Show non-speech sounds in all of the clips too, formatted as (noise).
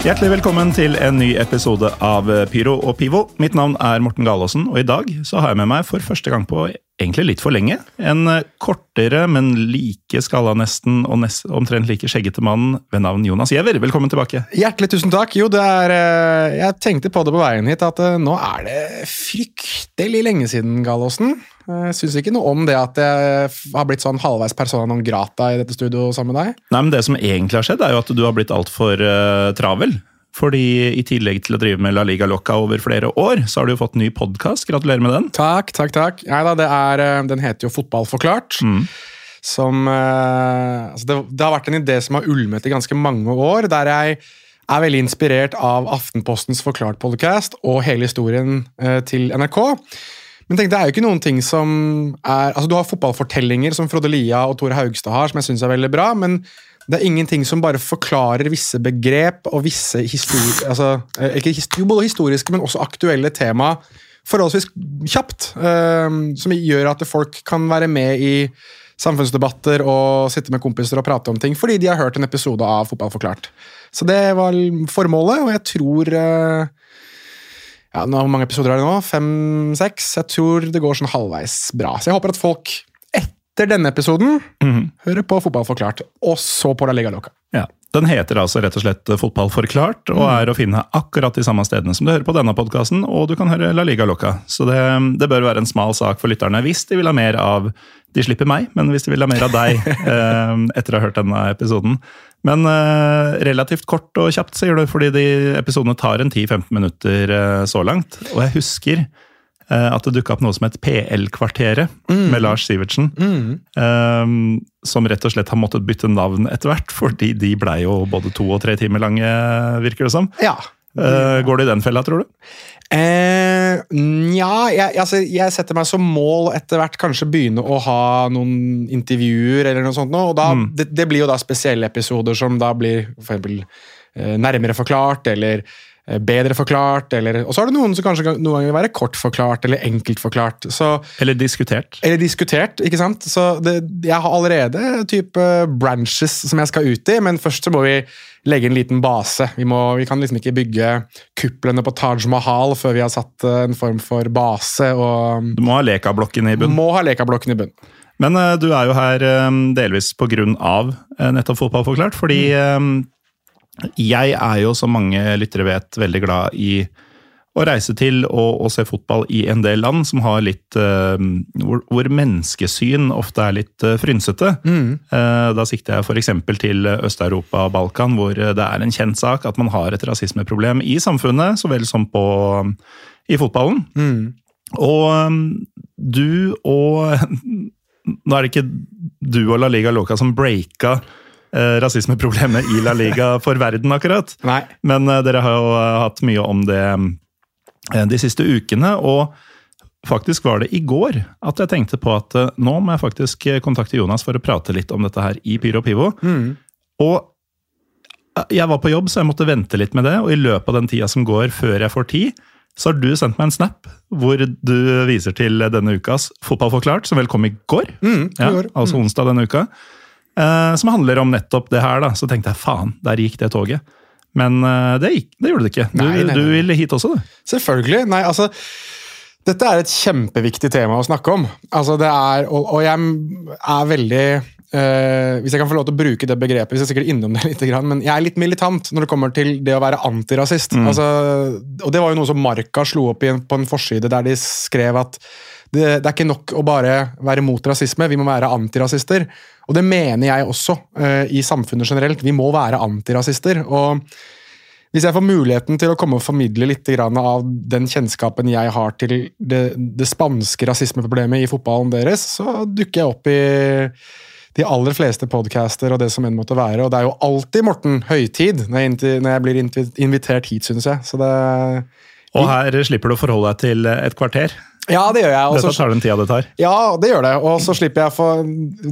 Hjertelig velkommen til en ny episode av Pyro og Pivo. Mitt navn er Morten Galaasen, og i dag så har jeg med meg for første gang på egentlig litt for lenge en kortere, men like skalla nesten, og nest, omtrent like skjeggete mann ved navn Jonas Giæver. Velkommen tilbake. Hjertelig tusen takk. Jo, det er eh, Jeg tenkte på det på veien hit, at eh, nå er det fryktelig lenge siden, Gallosen. Jeg syns ikke noe om det at jeg har blitt sånn halvveis persona non grata i dette studioet sammen med deg. Nei, men Det som egentlig har skjedd, er jo at du har blitt altfor uh, travel. Fordi i tillegg til å drive med La Liga Loca over flere år, så har du jo fått ny podkast. Gratulerer med den. Takk, takk, takk. Nei da, det er, eh, den heter jo Fotball forklart. Som uh, altså det, det har vært en idé som har ulmet i ganske mange år, der jeg er veldig inspirert av Aftenpostens Forklart-podcast og hele historien uh, til NRK. Men tenk, det er jo ikke noen ting som er altså Du har fotballfortellinger som Frode Lia og Tore Haugstad har, som jeg syns er veldig bra. men det er ingenting som bare forklarer visse begrep og visse histori altså, eh, ikke his jo, både historiske, men også aktuelle tema forholdsvis kjapt. eh, som gjør at folk kan være med i samfunnsdebatter og sitte med kompiser og prate om ting fordi de har hørt en episode av Fotball forklart. Så det var formålet, og jeg tror eh, ja, nå, Hvor mange episoder er det nå? Fem-seks? Jeg tror det går sånn halvveis bra. Så jeg håper at folk etter denne episoden hører på Fotball forklart, og så på La Liga Loca. Ja, Den heter altså rett og slett Fotball forklart, og er å finne akkurat de samme stedene som du hører på denne podkasten, og du kan høre La Liga Loca. Så det, det bør være en smal sak for lytterne hvis de vil ha mer av De slipper meg, men hvis de vil ha mer av deg (laughs) eh, etter å ha hørt denne episoden. Men uh, relativt kort og kjapt, sier du, fordi de episodene tar en 10-15 minutter uh, så langt. Og jeg husker uh, at det dukka opp noe som het PL-kvarteret, med Lars Sivertsen. eh, som rett og slett har måttet bytte navn etter hvert, fordi de blei jo både to og tre timer lange, virker det som. Ja. Går det i den fella, tror du? Eh, Nja, jeg, altså, jeg setter meg som mål etter hvert kanskje begynne å ha noen intervjuer eller noe sånt. nå, og da, det, det blir jo da spesielle episoder som da blir for eksempel eh, nærmere forklart eller eh, bedre forklart. Eller, og så er det noen som kanskje noen ganger vil være kort forklart eller enkelt forklart. Så, Eller diskutert? eller diskutert, ikke sant? Så det, jeg har allerede type branches som jeg skal ut i, men først så må vi legge en liten base. Vi, må, vi kan liksom ikke bygge kuplene på Taj Mahal før vi har satt eh, en form for base, og Du må ha Leka-blokken i bunn. må ha Leka-blokken i bunn. Men uh, du er jo her um, delvis på grunn av uh, nettopp Fotball forklart, fordi um, jeg er jo, som mange lyttere vet, veldig glad i å reise til og, og se fotball i en del land som har litt uh, hvor, hvor menneskesyn ofte er litt uh, frynsete. Eh, da sikter jeg f.eks. til Øst-Europa og Balkan, hvor det er en kjent sak at man har et rasismeproblem i samfunnet, så vel som på, i fotballen. Og um, du og (laughs) Nå er det ikke du og La Liga Loca som breaka eh, rasismeproblemet i La Liga (laughs) for verden, akkurat. Nei. Men dere har jo hatt mye om det de siste ukene. Og faktisk var det i går at jeg tenkte på at eh, nå må jeg faktisk eh, kontakte Jonas for å prate litt om dette her i Pyro Pivo. Og eh, jeg var på jobb, så jeg måtte vente litt med det. Og i løpet av den tida som går før jeg får tid, så har du sendt meg en snap hvor du viser til denne ukas Fotball forklart, som vel kom i går. Mm, ja, går. Altså onsdag denne uka. eh, som handler om nettopp det her. da. Så tenkte jeg faen, der gikk det toget. Men eh, det, gikk, det gjorde det ikke. Du, Nei, nei, nei. du ville hit også, du. Selvfølgelig. Nei, altså Dette er et kjempeviktig tema å snakke om. Altså, det er, og, og jeg er veldig Uh, Hvis jeg kan få lov til å bruke det begrepet, hvis jeg er sikkert innom det (laughs) litt, men jeg er litt militant når det kommer til det å være antirasist. Altså, og det var jo noe som Marka slo opp i en, på en forside der de skrev at det, det er ikke nok å bare være mot rasisme, vi må være antirasister. Og det mener jeg også uh, i samfunnet generelt. Vi må være antirasister. og hvis jeg får muligheten til å komme og formidle litt av den kjennskapen jeg har til det, det spanske rasismeproblemet i fotballen deres, så dukker jeg opp i de aller fleste podcaster og det som enn måtte være. Og det er jo alltid Morten høytid når jeg, når jeg blir invitert hit, syns jeg. Så det Og her slipper du å forholde deg til et kvarter. Ja, det gjør jeg. Også, Dette tar den tida det tar. Ja, det gjør det. Og så slipper jeg for,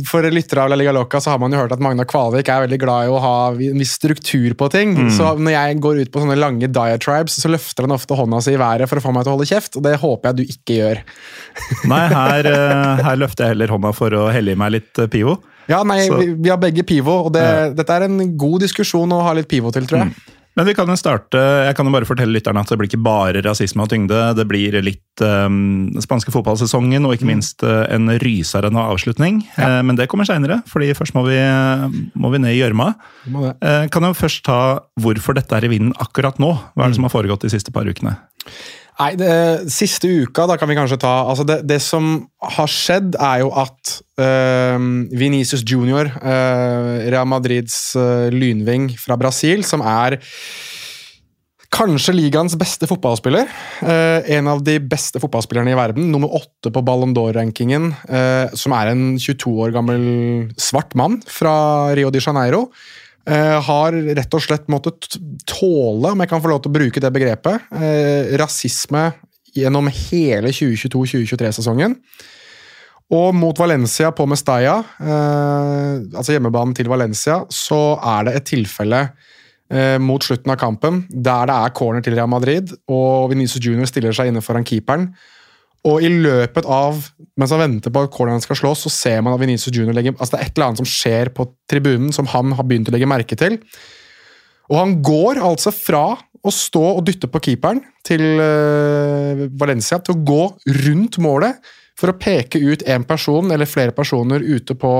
for lyttere av La Liga Loca, så har man jo hørt at Magna Kvalvik er veldig glad i å ha en viss struktur på ting. Så når jeg går ut på sånne lange diatribes, så løfter han ofte hånda si i været for å få meg til å holde kjeft, og det håper jeg du ikke gjør. (laughs) Nei, her, (laughs) eh, her løfter jeg heller hånda for å helle i meg litt eh, pivo. Ja, nei, vi, vi har begge pivo, og det, dette er en god diskusjon å ha litt pivo til, tror jeg. Men vi kan jo starte, jeg kan jo bare fortelle lytterne at det blir ikke bare rasisme og tyngde. Det blir litt um, spanske fotballsesongen og ikke minst eh, en rysere avslutning. avslutning. Uh, men det kommer seinere, fordi først må vi, må vi ned i gjørma. Eh, kan jeg først ta hvorfor dette er i vinden akkurat nå? Hva er det som har foregått de siste par ukene? Nei, det, Siste uka, da kan vi kanskje ta altså det, det som har skjedd, er jo at øh, Venicius Junior, øh, Real Madrids øh, lynving fra Brasil, som er kanskje ligaens beste fotballspiller. eh, en av de beste fotballspillerne i verden. Nummer åtte på Ballon d'Or-rankingen. eh, som er en 22 år gammel svart mann fra Rio de Janeiro. Eh, har rett og slett måttet tåle, om jeg kan få lov til å bruke det begrepet, eh, rasisme gjennom hele 2022-2023-sesongen. Og mot Valencia på Mestalla, eh, altså hjemmebanen til Valencia, så er det et tilfelle mot slutten av kampen der det er corner til Real Madrid, og Vinicius Junior stiller seg inne foran keeperen. Og i løpet av, mens han venter på at corneren skal slås, så ser man at Vinicius Junior legger Altså det er et eller annet som skjer på tribunen som han har begynt å legge merke til. Og han går altså fra å stå og dytte på keeperen til eh, Valencia til å gå rundt målet for å peke ut en person eller flere personer ute på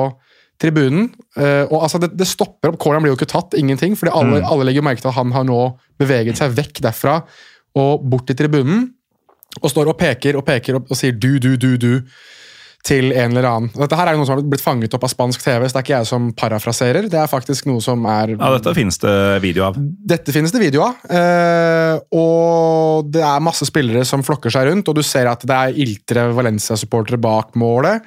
tribunen. Eh, og altså det, det stopper opp. Corneren blir jo ikke tatt, ingenting, fordi alle, alle legger merke til at han har nå beveget seg vekk derfra og bort til tribunen. Og står og peker og peker og, og sier du, du, du, du til en eller annen. Dette her er jo noe som har blitt fanget opp av spansk TV, så det er ikke jeg som parafraserer. Det er faktisk noe som er Ja, Dette finnes det video av. dette finnes det video av. Eh, og det er masse spillere som flokker seg rundt, og du ser at det er iltre Valencia-supportere bak målet.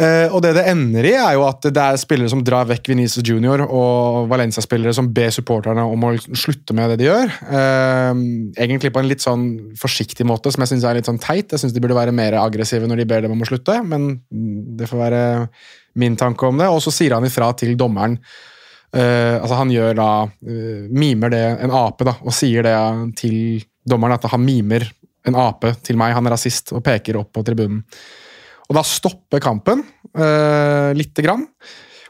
Eh, og det det ender i, er jo at det er spillere som drar vekk Venice Junior, og Valencia-spillere som ber supporterne om å slutte med det de gjør. Eh, egentlig på en litt sånn forsiktig måte, som jeg syns er litt sånn teit. Jeg syns de burde være mer aggressive når de ber dem om å slutte, men det får være min tanke om det. Og så sier han ifra til dommeren. Eh, altså Han gjør da mimer det en ape, da, og sier det til dommeren at han mimer en ape til meg, han er rasist, og peker opp på tribunen. Og da stopper kampen uh, lite grann.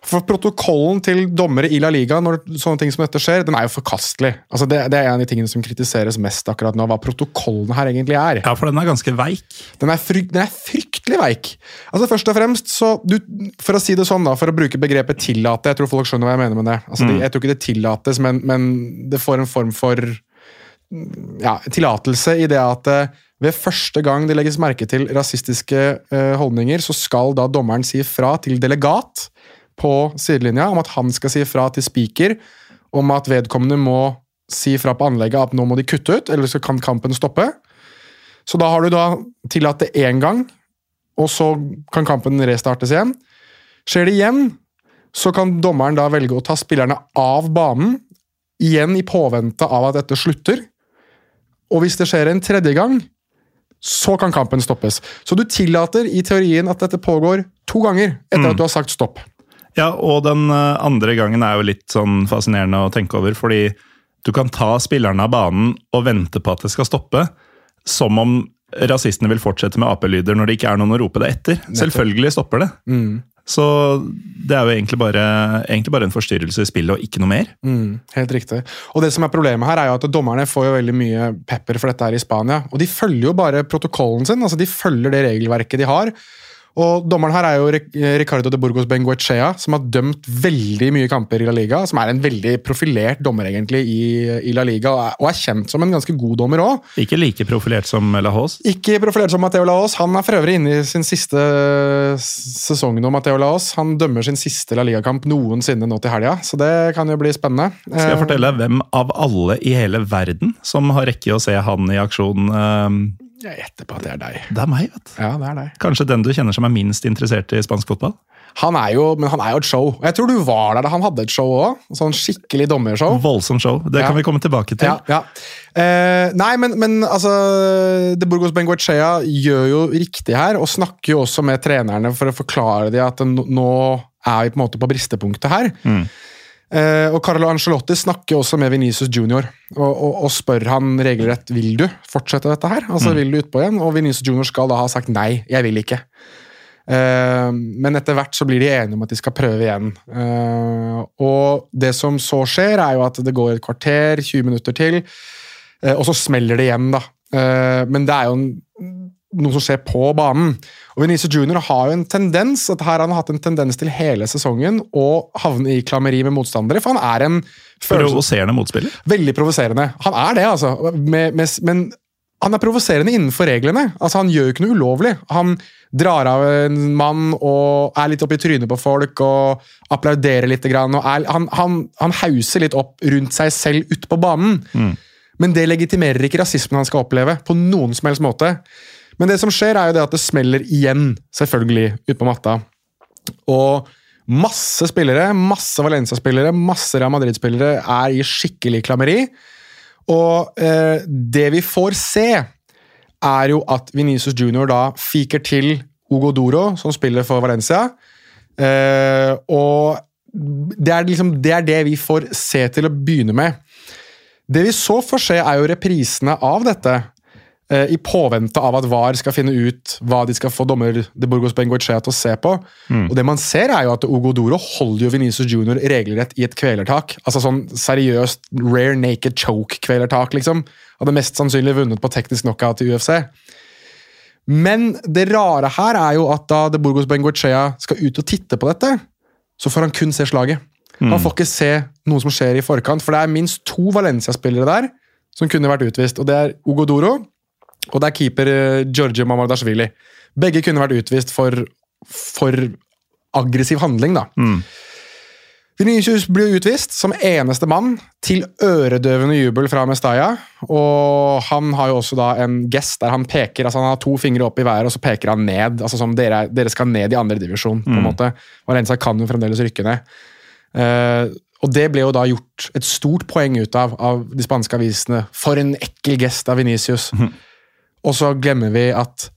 For protokollen til dommere i La Liga når sånne ting som dette skjer, den er jo forkastelig. Altså det, det er en av de tingene som kritiseres mest akkurat nå, hva protokollen her egentlig er. Ja, for den er ganske veik. Den er, fryk, den er fryktelig veik. Altså Først og fremst, så du, For å si det sånn, da, for å bruke begrepet 'tillate', jeg tror folk skjønner hva jeg mener med det. Altså, de, jeg tror ikke det tillates, men, men det får en form for ja, tillatelse i det at eh, ved første gang det legges merke til rasistiske eh, holdninger, så skal da dommeren si fra til delegat på sidelinja om at han skal si fra til speaker om at vedkommende må si fra på anlegget at nå må de kutte ut, eller så kan kampen stoppe. Så da har du da tillatt det én gang, og så kan kampen restartes igjen. Skjer det igjen, så kan dommeren da velge å ta spillerne av banen, igjen i påvente av at dette slutter. Og hvis det skjer en tredje gang, så kan kampen stoppes. Så du tillater i teorien at dette pågår to ganger etter at du har sagt stopp. Ja, og den eh, andre gangen er jo litt sånn fascinerende å tenke over, fordi du kan ta spillerne av banen og vente på at det skal stoppe, som om rasistene vil fortsette med apelyder når det ikke er noen å rope det etter. Selvfølgelig stopper det. Så det er jo egentlig bare, egentlig bare en forstyrrelse i spillet og ikke noe mer. Mm, helt riktig. Og det som er Problemet her er jo at dommerne får jo veldig mye pepper for dette her i Spania. Og de følger jo bare protokollen sin. altså De følger det regelverket de har. Og Dommeren her er jo Ricardo de Burgos Benguechea, som har dømt veldig mye kamper i La Liga. Som er en veldig profilert dommer egentlig i, i La Liga, og er, og er kjent som en ganske god dommer òg. Ikke like profilert som Lahos. Ikke profilert som Matteo Laos. Han er for øvrig inne i sin siste sesong nå, Matteo Laos. Han dømmer sin siste La Liga-kamp noensinne nå til helga, så det kan jo bli spennende. Skal jeg Eh, fortelle hvem av alle i hele verden som har rekke å se han i aksjon? Jeg gjetter på at det er deg. Det er meg, vet du. Ja, det er deg. Kanskje den du kjenner som er minst interessert i spansk fotball? Han er jo, men han er jo et show. Jeg tror du var der da han hadde et show òg. Sånn skikkelig dommershow. Voldsomt show. Det Ja. kan vi komme tilbake til. Ja, ja. Eh, nei, men, men altså De Burgos Benguechea gjør jo riktig her, og snakker jo også med trenerne for å forklare dem at nå- er vi på en måte på bristepunktet her. Eh, og Carlo Ancelotti snakker også med Venicius Junior og, og, og spør han regelrett vil du fortsette dette her. Altså Vil du utpå igjen? Og Venicius Junior skal da ha sagt nei, jeg vil ikke. Eh, men etter hvert så blir de enige om at de skal prøve igjen. Eh, og det som så skjer, er jo at det går et kvarter, 20 minutter til, eh, og så smeller det igjen, da. Eh, men det er jo en, noe som skjer på banen. Og Venice Junior har jo en tendens at her har han hatt en tendens til hele sesongen å havne i klammeri med motstandere, for han er en Provoserende motspiller. veldig provoserende. Han er det, altså. Med, med, men han er provoserende innenfor reglene. Altså, Han gjør jo ikke noe ulovlig. Han drar av en mann og er litt oppi trynet på folk og applauderer litt. Grann, og er, han, han, han hauser litt opp rundt seg selv ute på banen. Men det legitimerer ikke rasismen han skal oppleve. på noen som helst måte. Men det som skjer, er jo det at det smeller igjen, selvfølgelig, ute på matta. Og masse spillere, masse Valencia-spillere, masse Real Madrid-spillere er i skikkelig klammeri. Og eh, det vi får se, er jo at Venicius Junior da fiker til Hugo Doro, som spiller for Valencia. Eh, og det er, liksom, det er det vi får se til å begynne med. Det vi så får se, er jo reprisene av dette. Eh, I påvente av at VAR skal finne ut hva de skal få dommer de Burgos Bengoechea til å se på. Og det man ser, er jo at Ogodoro Doro holder jo Venezia Junior regelrett i et kvelertak. Altså sånn seriøst rare naked choke-kvelertak, liksom. Hadde mest sannsynlig vunnet på teknisk knockout i UFC. Men det rare her er jo at da De Burgos Bengoechea skal ut og titte på dette, så får han kun se slaget. Han får ikke se noe som skjer i forkant, for det er minst to Valencia-spillere der som kunne vært utvist. og Det er Ogodoro Doro og det er keeper eh, Georgie Mamardashvili. Begge kunne vært utvist for, for aggressiv handling, da. Vinicius blir utvist som eneste mann, til øredøvende jubel fra Mestaya. Og han har jo også da en gest der han peker altså han har to fingre opp i været og så peker han ned. altså som Dere, er- dere skal ned i andre divisjon. på en måte. Valenza kan jo fremdeles rykke ned. Uh, og det ble jo da gjort et stort poeng ut av av de spanske avisene. For en ekkel gest av Venicius. Og så glemmer vi at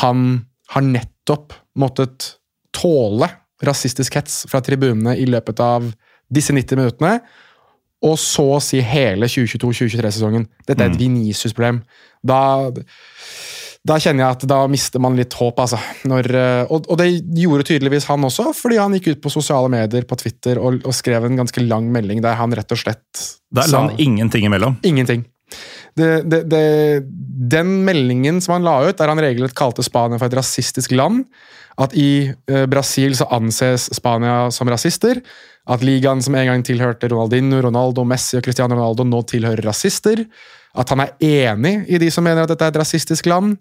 han har nettopp måttet tåle rasistisk hets fra tribunene i løpet av disse 90 minuttene. Og så å si hele 2022-2023-sesongen. Dette er et Venicius-problem. Da, da kjenner jeg at da mister man litt håp, altså. Når, eh, og, og det gjorde tydeligvis han også, fordi han gikk ut på sosiale medier på Twitter og, og skrev en ganske lang melding der han rett og slett Der la han ingenting imellom. Ingenting. Det, det, det, den meldingen som han la ut, der han regelrett kalte Spania for et rasistisk land, at i eh, Brasil så anses Spania som rasister, at ligaen som en gang tilhørte Ronaldinho, Ronaldo, Messi og Cristiano Ronaldo, nå tilhører rasister, at han er enig i de som mener at dette er et rasistisk land,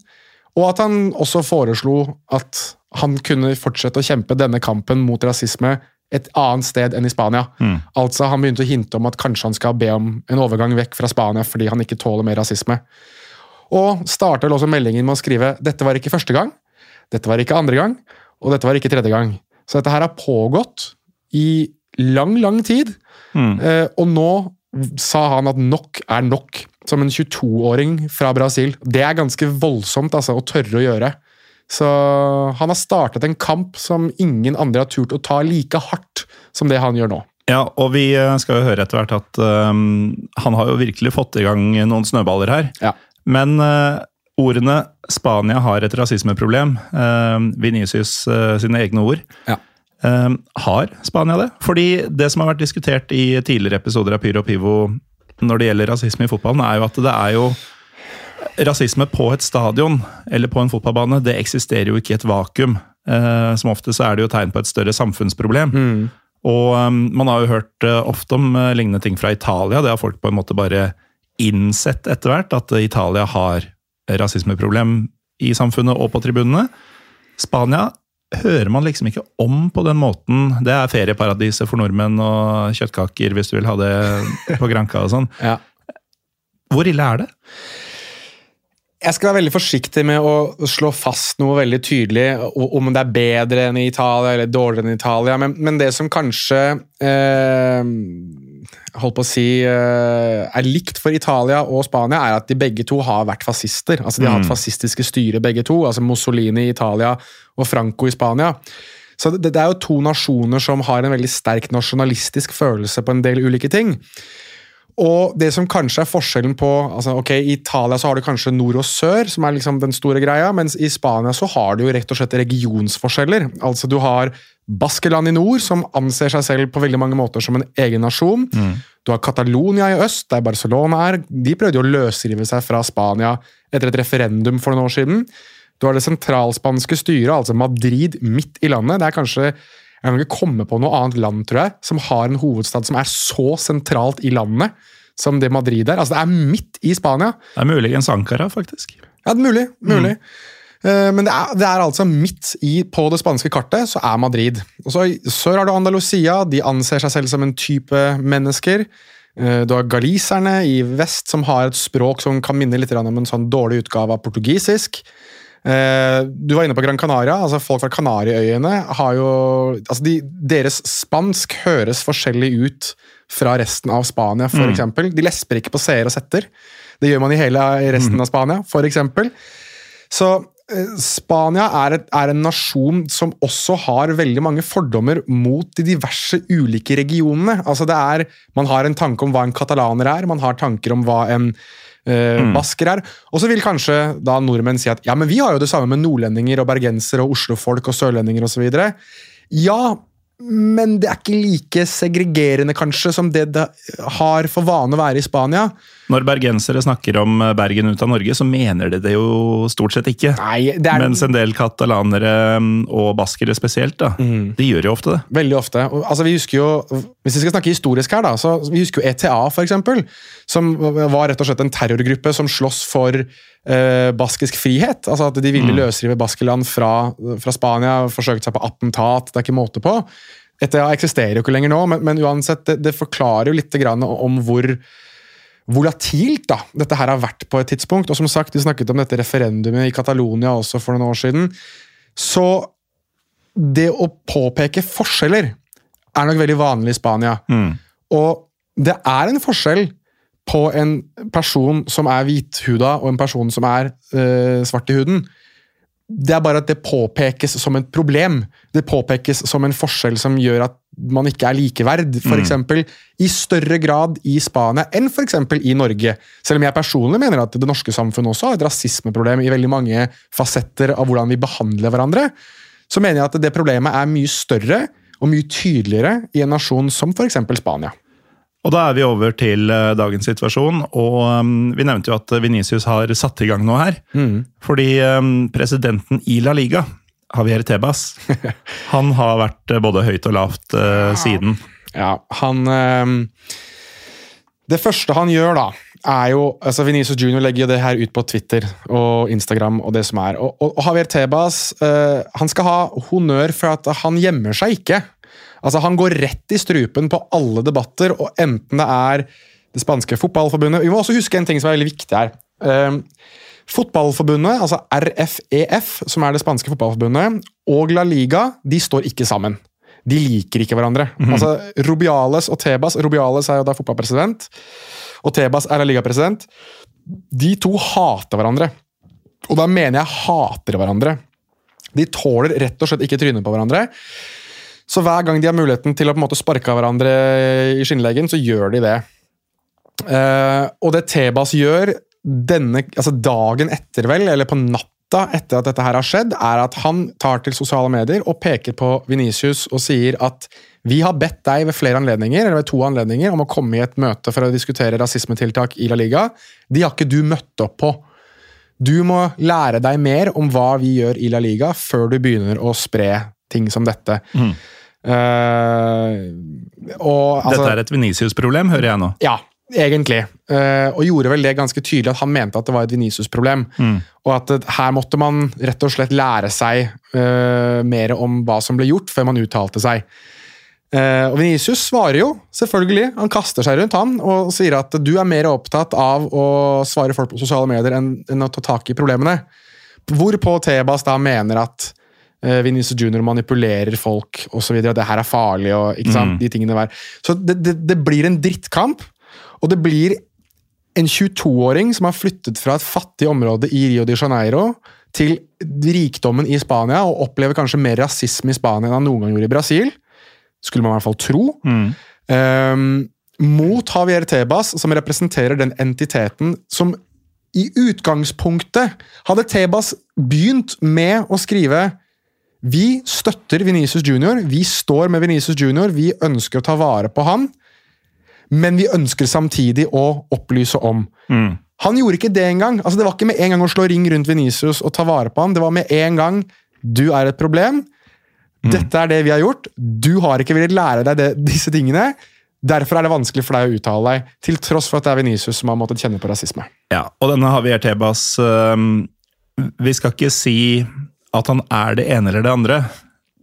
og at han også foreslo at han kunne fortsette å kjempe denne kampen mot rasisme et annet sted enn i Spania. Altså Han begynte å hinte om at kanskje han skal be om en overgang vekk fra Spania fordi han ikke tåler mer rasisme. Og starter også meldingen med å skrive dette var ikke første gang, dette var ikke andre gang, og dette var ikke tredje gang. Så dette her har pågått i lang, lang tid. Mm. og nå sa han at nok er nok, som en 22-åring fra Brasil. Det er ganske voldsomt altså, å tørre å gjøre. Så han har startet en kamp som ingen andre har turt å ta like hardt som det han gjør nå. Ja, og vi eh, skal jo høre etter hvert at um, han har jo virkelig fått i gang noen snøballer her. Ja. Men uh, ordene 'Spania har et rasismeproblem', uh, Vinicius uh, sine egne ord, Ja. eh, har Spania det? Fordi det som har vært diskutert i tidligere episoder av Pyro og Pivo når det gjelder rasisme i fotballen, er jo at det er jo Rasisme på et stadion eller på en fotballbane det eksisterer jo ikke i et vakuum. Eh, som ofte så er det jo tegn på et større samfunnsproblem. Mm. Og um, man har jo hørt uh, ofte om uh, lignende ting fra Italia. Det har folk på en måte bare innsett etter hvert, at uh, Italia har rasismeproblem i samfunnet og på tribunene. Spania hører man liksom ikke om på den måten. Det er ferieparadiset for nordmenn og kjøttkaker hvis du vil ha det på Granca og sånn. Ja. Hvor ille er det? Jeg skal være veldig forsiktig med å slå fast noe veldig tydelig, om det er bedre enn i Italia eller dårligere enn i Italia, men, men det som kanskje eh, holdt på å si eh, er likt for Italia og Spania, er at de begge to har vært fascister. Altså De har hatt fascistiske styre, begge to. altså Mussolini i Italia og Franco i Spania. Så det, det er jo to nasjoner som har en veldig sterk nasjonalistisk følelse på en del ulike ting. Og det som kanskje er forskjellen på altså ok, I Italia så har du kanskje nord og sør, som er liksom den store greia, mens i Spania så har du jo rett og slett regionsforskjeller. Altså Du har Baskeland i nord, som anser seg selv på veldig mange måter som en egen nasjon. Du har Catalonia i øst, der Barcelona er. De prøvde jo å løsrive seg fra Spania etter et referendum for noen år siden. Du har det sentralspanske styret, altså Madrid, midt i landet. Det er kanskje jeg kan ikke komme på noe annet land tror jeg, som har en hovedstad som er så sentralt i landet som det Madrid er. Altså Det er midt i Spania. Det er muligens Ankara, faktisk. Ja, det er mulig. mulig. Eh, Men det er, det er altså midt i, på det spanske kartet, så er Madrid. Og så sør har du Andalusia, de anser seg selv som en type mennesker. Eh, Du har galiserne i vest, som har et språk som kan minne litt om en sånn dårlig utgave av portugisisk. Eh, Du var inne på Gran Canaria. altså Folk fra Kanariøyene har jo altså de, Deres spansk høres forskjellig ut fra resten av Spania, for eksempel. De lesper ikke på seer og setter. Det gjør man i hele resten av Spania, eksempel. Så eh, Spania er, et, er en nasjon som også har veldig mange fordommer mot de diverse ulike regionene. Altså det er, Man har en tanke om hva en katalaner er, man har tanker om hva en eh, basker her. Og så vil kanskje da nordmenn si at ja, men vi har jo det samme med nordlendinger og bergensere og oslofolk og sørlendinger osv. Ja, men det er ikke like segregerende kanskje som det det har for vane å være i Spania. Når bergensere snakker om eh, Bergen ut av Norge, så mener de det jo stort sett ikke. Nei, er Mens en del katalanere mm, og baskere spesielt, da, de gjør jo ofte det. Veldig ofte. Altså, vi husker jo, Hvis vi skal snakke historisk her, da, så vi husker jo ETA, eksempel, som var rett og slett en terrorgruppe som sloss for eh, baskisk frihet. Altså At de ville løsrive Baskeland fra, fra Spania, forsøkte seg på attentat. Det er ikke måte på. ETA eksisterer jo ikke lenger nå, men, men uansett, det, det forklarer jo litt grann om hvor volatilt da, dette her har vært på et tidspunkt. Og som sagt, Vi snakket om dette referendumet i Catalonia også for noen år siden. Så det å påpeke forskjeller er nok veldig vanlig i Spania. Og det er en forskjell på en person som er hvithuda og en person som er øh, svart i huden. Det er bare at det påpekes som et problem. Det påpekes som en forskjell som gjør at man ikke er likeverd. For eksempel, I større grad i Spania enn eksempel i Norge. Selv om jeg personlig mener at det norske samfunnet også har et rasismeproblem i veldig mange fasetter av hvordan vi behandler hverandre, så mener jeg at det problemet er mye større og mye tydeligere i en nasjon som f.eks. Spania. Og da er vi over til eh, dagens situasjon, og um, vi nevnte jo at Venicius har satt i gang noe her. Fordi um, presidenten i La Liga, Javier Tebas, (laughs) han har vært eh, både høyt og lavt uh, siden. Ja, han uh, Det første han gjør, da, er jo altså Venezia Junior legger jo det her ut på Twitter og Instagram og det som er. Og, og, og Javier Tebas uh, han skal ha honnør for at han gjemmer seg ikke. Altså Han går rett i strupen på alle debatter, og enten det er det spanske fotballforbundet Vi må også huske en ting som er veldig viktig her. Eh, Fotballforbundet, altså RFEF, som er det spanske fotballforbundet, og La Liga de står ikke sammen. De liker ikke hverandre. Altså Rubiales og Tebas Rubiales er jo da fotballpresident, og Tebas er La Liga-president. De to hater hverandre. Og da mener jeg hater hverandre. De tåler rett og slett ikke trynet på hverandre. Så hver gang de har muligheten til å på en måte sparke av hverandre i skinnleggen, så gjør de det. Uh, og det Tebas gjør denne, altså dagen etter, vel, eller på natta etter at dette her har skjedd, er at han tar til sosiale medier og peker på Venicius og sier at vi har bedt deg ved flere anledninger, eller ved to anledninger om å komme i et møte for å diskutere rasismetiltak i La Liga. De har ikke du møtt opp på. Du må lære deg mer om hva vi gjør i La Liga, før du begynner å spre ting som dette. Mm. Uh, og, altså, Dette er et Venicius-problem, hører jeg nå. Ja, egentlig. Eh, og gjorde vel det ganske tydelig at han mente at det var et Venicius-problem. Mm. Og at her måtte man rett og slett lære seg uh, mer om hva som ble gjort, før man uttalte seg. Uh, og Venicius svarer jo, selvfølgelig. Han kaster seg rundt han og sier at du er mer opptatt av å svare folk på sosiale medier enn, enn å ta tak i problemene. Hvorpå Tebas da mener at uh, Vinicius Junior manipulerer folk osv. At det her er farlig og ikke sant, Mm. de tingene der. Så det, det, det blir en drittkamp, og det blir en 22-åring som har flyttet fra et fattig område i Rio de Janeiro til rikdommen i Spania, og opplever kanskje mer rasisme i Spania enn han noen gang gjorde i Brasil. Skulle man i hvert fall tro. Mm. Um, mot Javier Tebas, som representerer den entiteten som i utgangspunktet hadde Tebas begynt med å skrive Vi støtter Venicius Junior, vi står med Venicius Junior, vi ønsker å ta vare på han, men vi ønsker samtidig å opplyse om. Mm. Han gjorde ikke det engang. Altså, det var ikke med en gang å slå ring rundt Venicius og ta vare på han. Det var med en gang Du er et problem. Dette er det vi har gjort. Du har ikke villet lære deg det, disse tingene. Derfor er det vanskelig for deg å uttale deg, til tross for at det er Venicius som har måttet kjenne på rasisme. Ja, og denne Havier Tebas øhm, Vi skal ikke si at han er det ene eller det andre,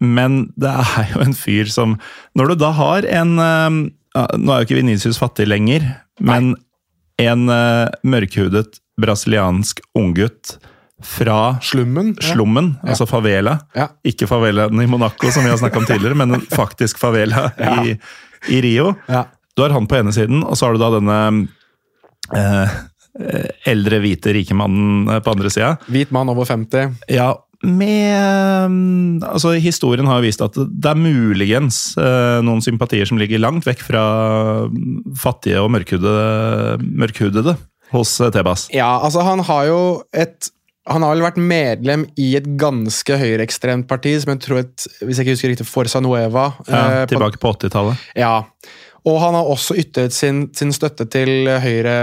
men det er jo en fyr som Når du da har en ja, Nå er jo ikke Venicius fattig lenger, men en uh, mørkhudet brasiliansk unggutt fra Slummen. ja. altså favela. Ja. Ikke favelaen i Monaco, som vi har snakka om tidligere, men en faktisk favela (laughs) i, i Rio. Ja. Du har han på ene siden, og så har du da denne eh, eldre, hvite, rike mannen eh, på andre sida. Hvit mann over 50. Ja, med mm, Altså, historien har vist at det er muligens eh, noen sympatier som ligger langt vekk fra mm, fattige og mørkhudede, mørkhudede hos eh, Tebas. Ja, altså han har jo et han har vel vært medlem i et ganske høyreekstremt parti, som jeg tror et, hvis jeg ikke husker riktig, Forza Nueva. Ja, eh, tilbake på 80-tallet. Ja. Og han har også ytret sin, sin støtte til Høyre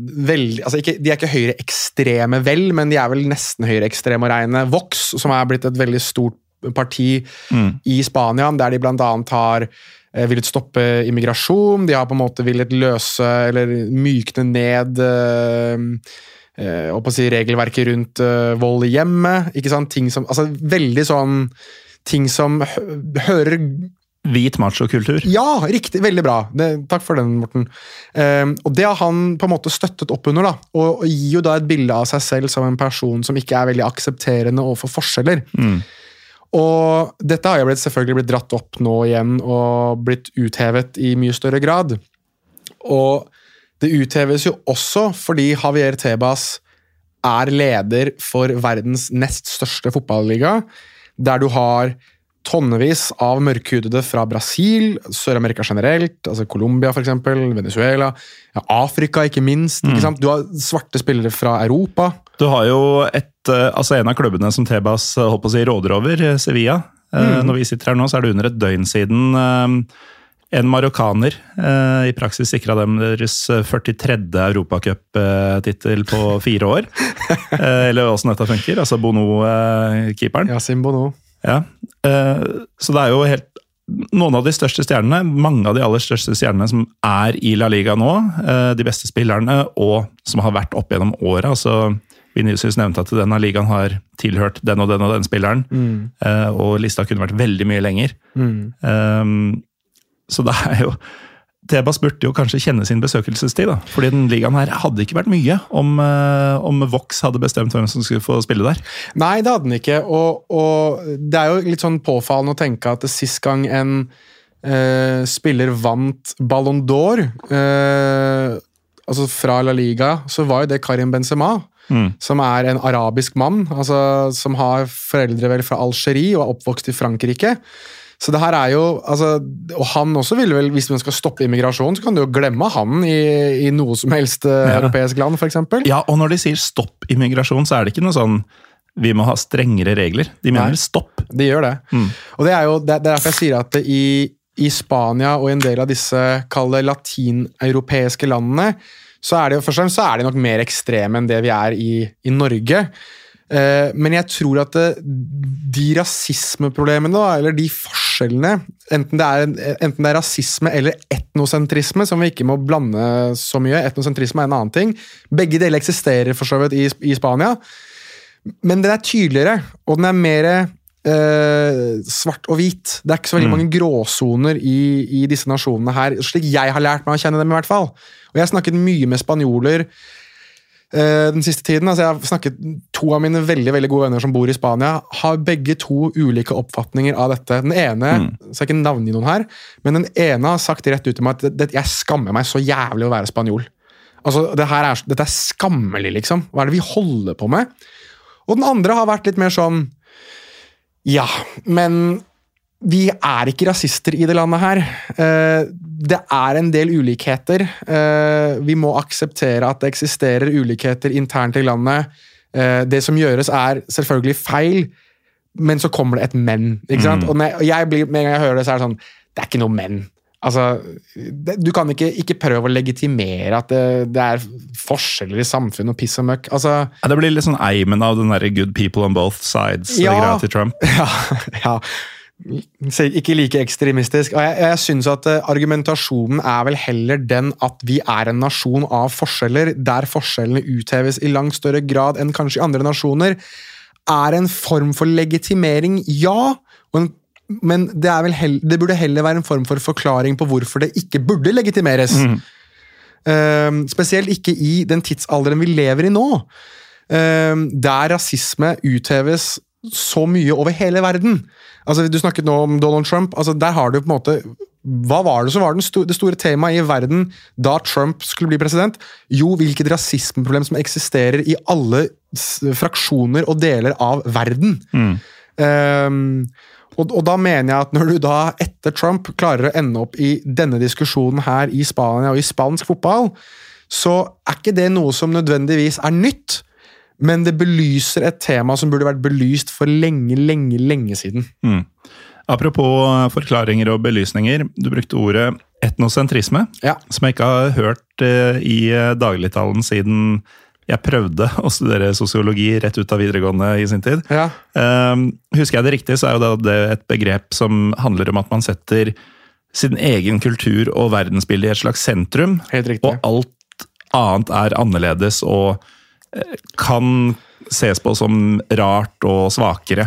veldig, altså ikke, De er ikke høyreekstreme, vel, men de er vel nesten høyreekstreme å regne. Vox, som er blitt et veldig stort parti Mm. i Spania, der de annet har eh, villet stoppe immigrasjon. De har på en måte villet løse eller mykne ned øh, øh, si regelverket rundt øh, vold i hjemmet. ikke sant? Ting som, altså Veldig sånn ting som hører Hvit machokultur. ja, riktig. Veldig bra. Det, takk for den, Morten. Um, og Det har han på en måte støttet opp under, da, og, og gir jo da et bilde av seg selv som en person som ikke er veldig aksepterende overfor forskjeller. Mm. Og dette har jo blitt, selvfølgelig blitt dratt opp nå igjen og blitt uthevet i mye større grad. Og det utheves jo også fordi Javier Tebas er leder for verdens nest største fotballiga, der du har tonnevis av mørkhudede fra Brasil, Sør-Amerika generelt, altså Colombia f.eks., Venezuela, ja, Afrika ikke minst. ikke sant? Du har svarte spillere fra Europa. Du har jo et, eh, altså en av klubbene som Tebas eh, holdt si, råder over, eh, Sevilla. Mm. Når vi sitter her nå, så er det under et døgn siden en marokkaner i praksis sikra dem deres 43. europacuptittel på fire år. (laughs) Eller åssen dette funker. Altså Bono-keeperen. Ja, Simbono. Ja. eh, Så det er jo helt noen av de største stjernene, mange av de aller største stjernene som er i La Liga nå, eh, de beste spillerne, og som har vært opp gjennom året. altså Vinicius nevnte at denne ligaen har tilhørt den og den og den spilleren, Mm. og lista kunne vært veldig mye lenger. Um, så det er jo Tebas burde jo kanskje kjenne sin besøkelsestid, da. Fordi den ligaen her hadde ikke vært mye om, eh, om Vox hadde bestemt hvem som skulle få spille der. Nei, det hadde den ikke. Og, og det er jo litt sånn påfallende å tenke at sist gang en eh, spiller vant Ballon d'Or, eh, altså fra La Liga, så var jo det Karim Benzema. Mm. Som er en arabisk mann, altså, som har foreldre vel fra Algerie og er oppvokst i Frankrike. Så det her er jo, altså, Og han også ville vel, hvis man skal stoppe immigrasjon, så kan du jo glemme han i, i noe som helst eh, Ja. europeisk land, f.eks. Ja, og når de sier stopp immigrasjon, så er det ikke noe sånn vi må ha strengere regler. De mener Nei. stopp. De gjør det. Og det er jo det er derfor jeg sier at i, i Spania og en del av disse kalde latineuropeiske landene, så er det først og fremst så er de nok mer ekstreme enn det vi er i, i Norge. Eh, men jeg tror at det, de rasismeproblemene, da, eller de forskjellene, enten det, er, enten det er rasisme eller etnosentrisme, som vi ikke må blande så mye Etnosentrisme er en annen ting. Begge deler eksisterer for så vidt i, i Spania. Men den er tydeligere, og den er mer eh, svart og hvit. Det er ikke så veldig mange gråsoner i, i disse nasjonene her, slik jeg har lært meg å kjenne dem. i hvert fall. Og Jeg har snakket mye med spanjoler den siste tiden. altså jeg har snakket To av mine veldig veldig gode venner som bor i Spania, har begge to ulike oppfatninger av dette. Den ene skal jeg ikke navngi noen her, men den ene har sagt rett ut til meg at jeg skammer meg så jævlig å være spanjol. Altså, det er, Dette er skammelig, liksom. Hva er det vi holder på med? Og den andre har vært litt mer sånn Ja, men vi er ikke rasister i det landet her. Eh, Det er en del ulikheter. Eh, Vi må akseptere at det eksisterer ulikheter internt i landet. Eh, Det som gjøres, er selvfølgelig feil, men så kommer det et men. ikke sant? Jeg, og jeg blir, Med en gang jeg hører det, så er det sånn Det er ikke noe men. Altså, det, Du kan ikke, ikke prøve å legitimere at det, det er forskjeller i samfunnet og piss og møkk. Altså, Ja, det blir litt sånn eimen av den der good people on both sides Ja. til Trump. (laughs) Ja, ja. Ikke like ekstremistisk. Og jeg, jeg synes at eh, Argumentasjonen er vel heller den at vi er en nasjon av forskjeller, der forskjellene utheves i langt større grad enn kanskje i andre nasjoner. Er en form for legitimering, ja. En, men det, er vel hell, det burde heller være en form for forklaring på hvorfor det ikke burde legitimeres. Ehm, spesielt ikke i den tidsalderen vi lever i nå, uh, der rasisme utheves så mye over hele verden. Altså, Du snakket nå om Donald Trump. altså Der har du på en måte Hva var det som var sto det store temaet i verden da Trump skulle bli president? Jo, hvilket rasismeproblem som eksisterer i alle fraksjoner og deler av verden. Ehm, og, og da mener jeg at når du da etter Trump klarer å ende opp i denne diskusjonen her i Spania og i spansk fotball, så er ikke det noe som nødvendigvis er nytt. Men det belyser et tema som burde vært belyst for lenge, lenge, lenge siden. Apropos forklaringer og belysninger. Du brukte ordet etnosentrisme, Ja. som jeg ikke har hørt eh, i eh, dagligtalen siden jeg prøvde å studere sosiologi rett ut av videregående i sin tid. Ja. Um, husker jeg det riktig, så er jo det, et begrep som handler om at man setter sin egen kultur og verdensbilde i et slags sentrum, og alt annet er annerledes og eh, kan ses på som rart og svakere.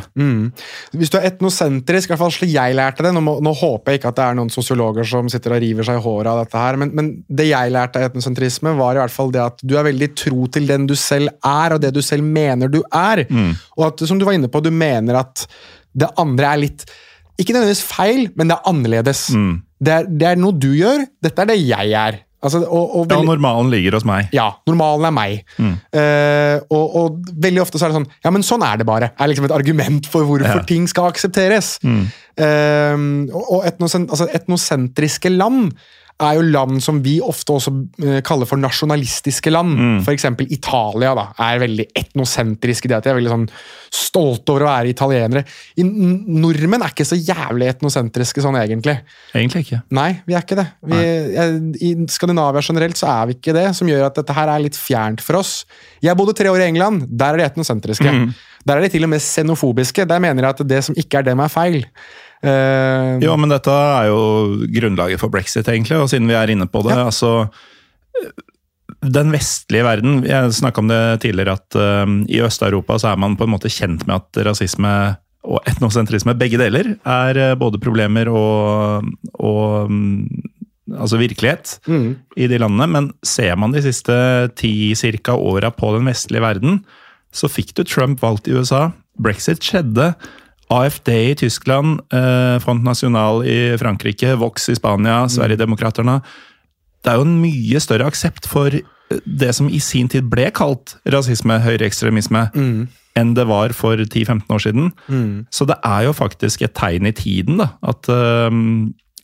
Hvis du er etnosentrisk, i hvert fall slik jeg lærte det Nå, må, nå håper jeg ikke at det er noen sosiologer som sitter og river seg i håret av dette her, men, men det jeg lærte av etnosentrisme, var i hvert fall det at du er veldig tro til den du selv er, og det du selv mener du er. Og at, som du var inne på, du mener at det andre er litt Ikke nødvendigvis feil, men det er annerledes. Det, er, det er noe du gjør, dette er det jeg er. Altså, og, og Ja, veldig- normalen ligger hos meg. ja, normalen er meg. Eh, og, og veldig ofte så er det sånn Ja, men sånn er det bare. er liksom et argument for hvorfor Ja. ting skal aksepteres. Mm. og og etnosen, altså etnosentriske land er jo land som vi ofte også eh, kaller for nasjonalistiske land. For eksempel Italia da, er veldig etnosentrisk i det at de er veldig sånn stolte over å være italienere. I, nordmenn er ikke så jævlig etnosentriske sånn egentlig. Egentlig ikke. Nei, vi er ikke det. Vi, I Skandinavia generelt så er vi ikke det, som gjør at dette her er litt fjernt for oss. Jeg bodde tre år i England. Der er de etnosentriske. Der er de til og med xenofobiske. Der mener jeg at det som ikke er dem, er feil. Eh, Jo, men dette er jo grunnlaget for brexit, egentlig, og siden vi er inne på det. Ja. altså den vestlige verden Jeg snakka om det tidligere, at uh, i Øst-Europa så er man på en måte kjent med at rasisme og etnosentrisme, begge deler, er uh, både problemer og, og um, altså virkelighet i de landene. Men ser man de siste ti cirka åra på den vestlige verden, så fikk du Trump valgt i USA. Brexit skjedde. AFD i Tyskland, eh, Front National i Frankrike, Vox i Spania, Sverigedemokraterna. Det er jo en mye større aksept for det som i sin tid ble kalt rasisme, høyreekstremisme, enn det var for 10-15 år siden. Så det er jo faktisk et tegn i tiden, da. At eh,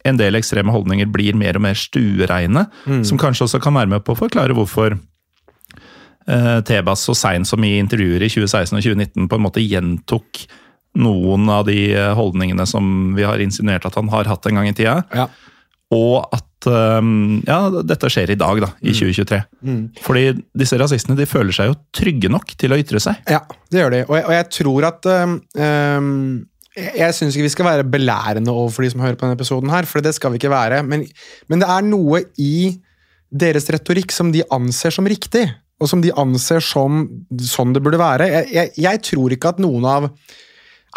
en del ekstreme holdninger blir mer og mer stuereine. Som kanskje også kan være med på å forklare hvorfor eh, Tebas så seint som i intervjuer i 2016 og 2019 på en måte gjentok noen av de eh, holdningene som vi har insinuert at han har hatt en gang i tida. ja. Og at um, ja, dette skjer i dag, da, i 2023. Fordi disse rasistene de føler seg jo trygge nok til å ytre seg. Ja, det gjør de. Og jeg, og jeg tror at Jeg, jeg syns ikke vi skal være belærende overfor de som hører på denne episoden, her, for det skal vi ikke være. Men, men det er noe i deres retorikk som de anser som riktig, og som de anser som sånn det burde være. Jeg, jeg, jeg tror ikke at noen av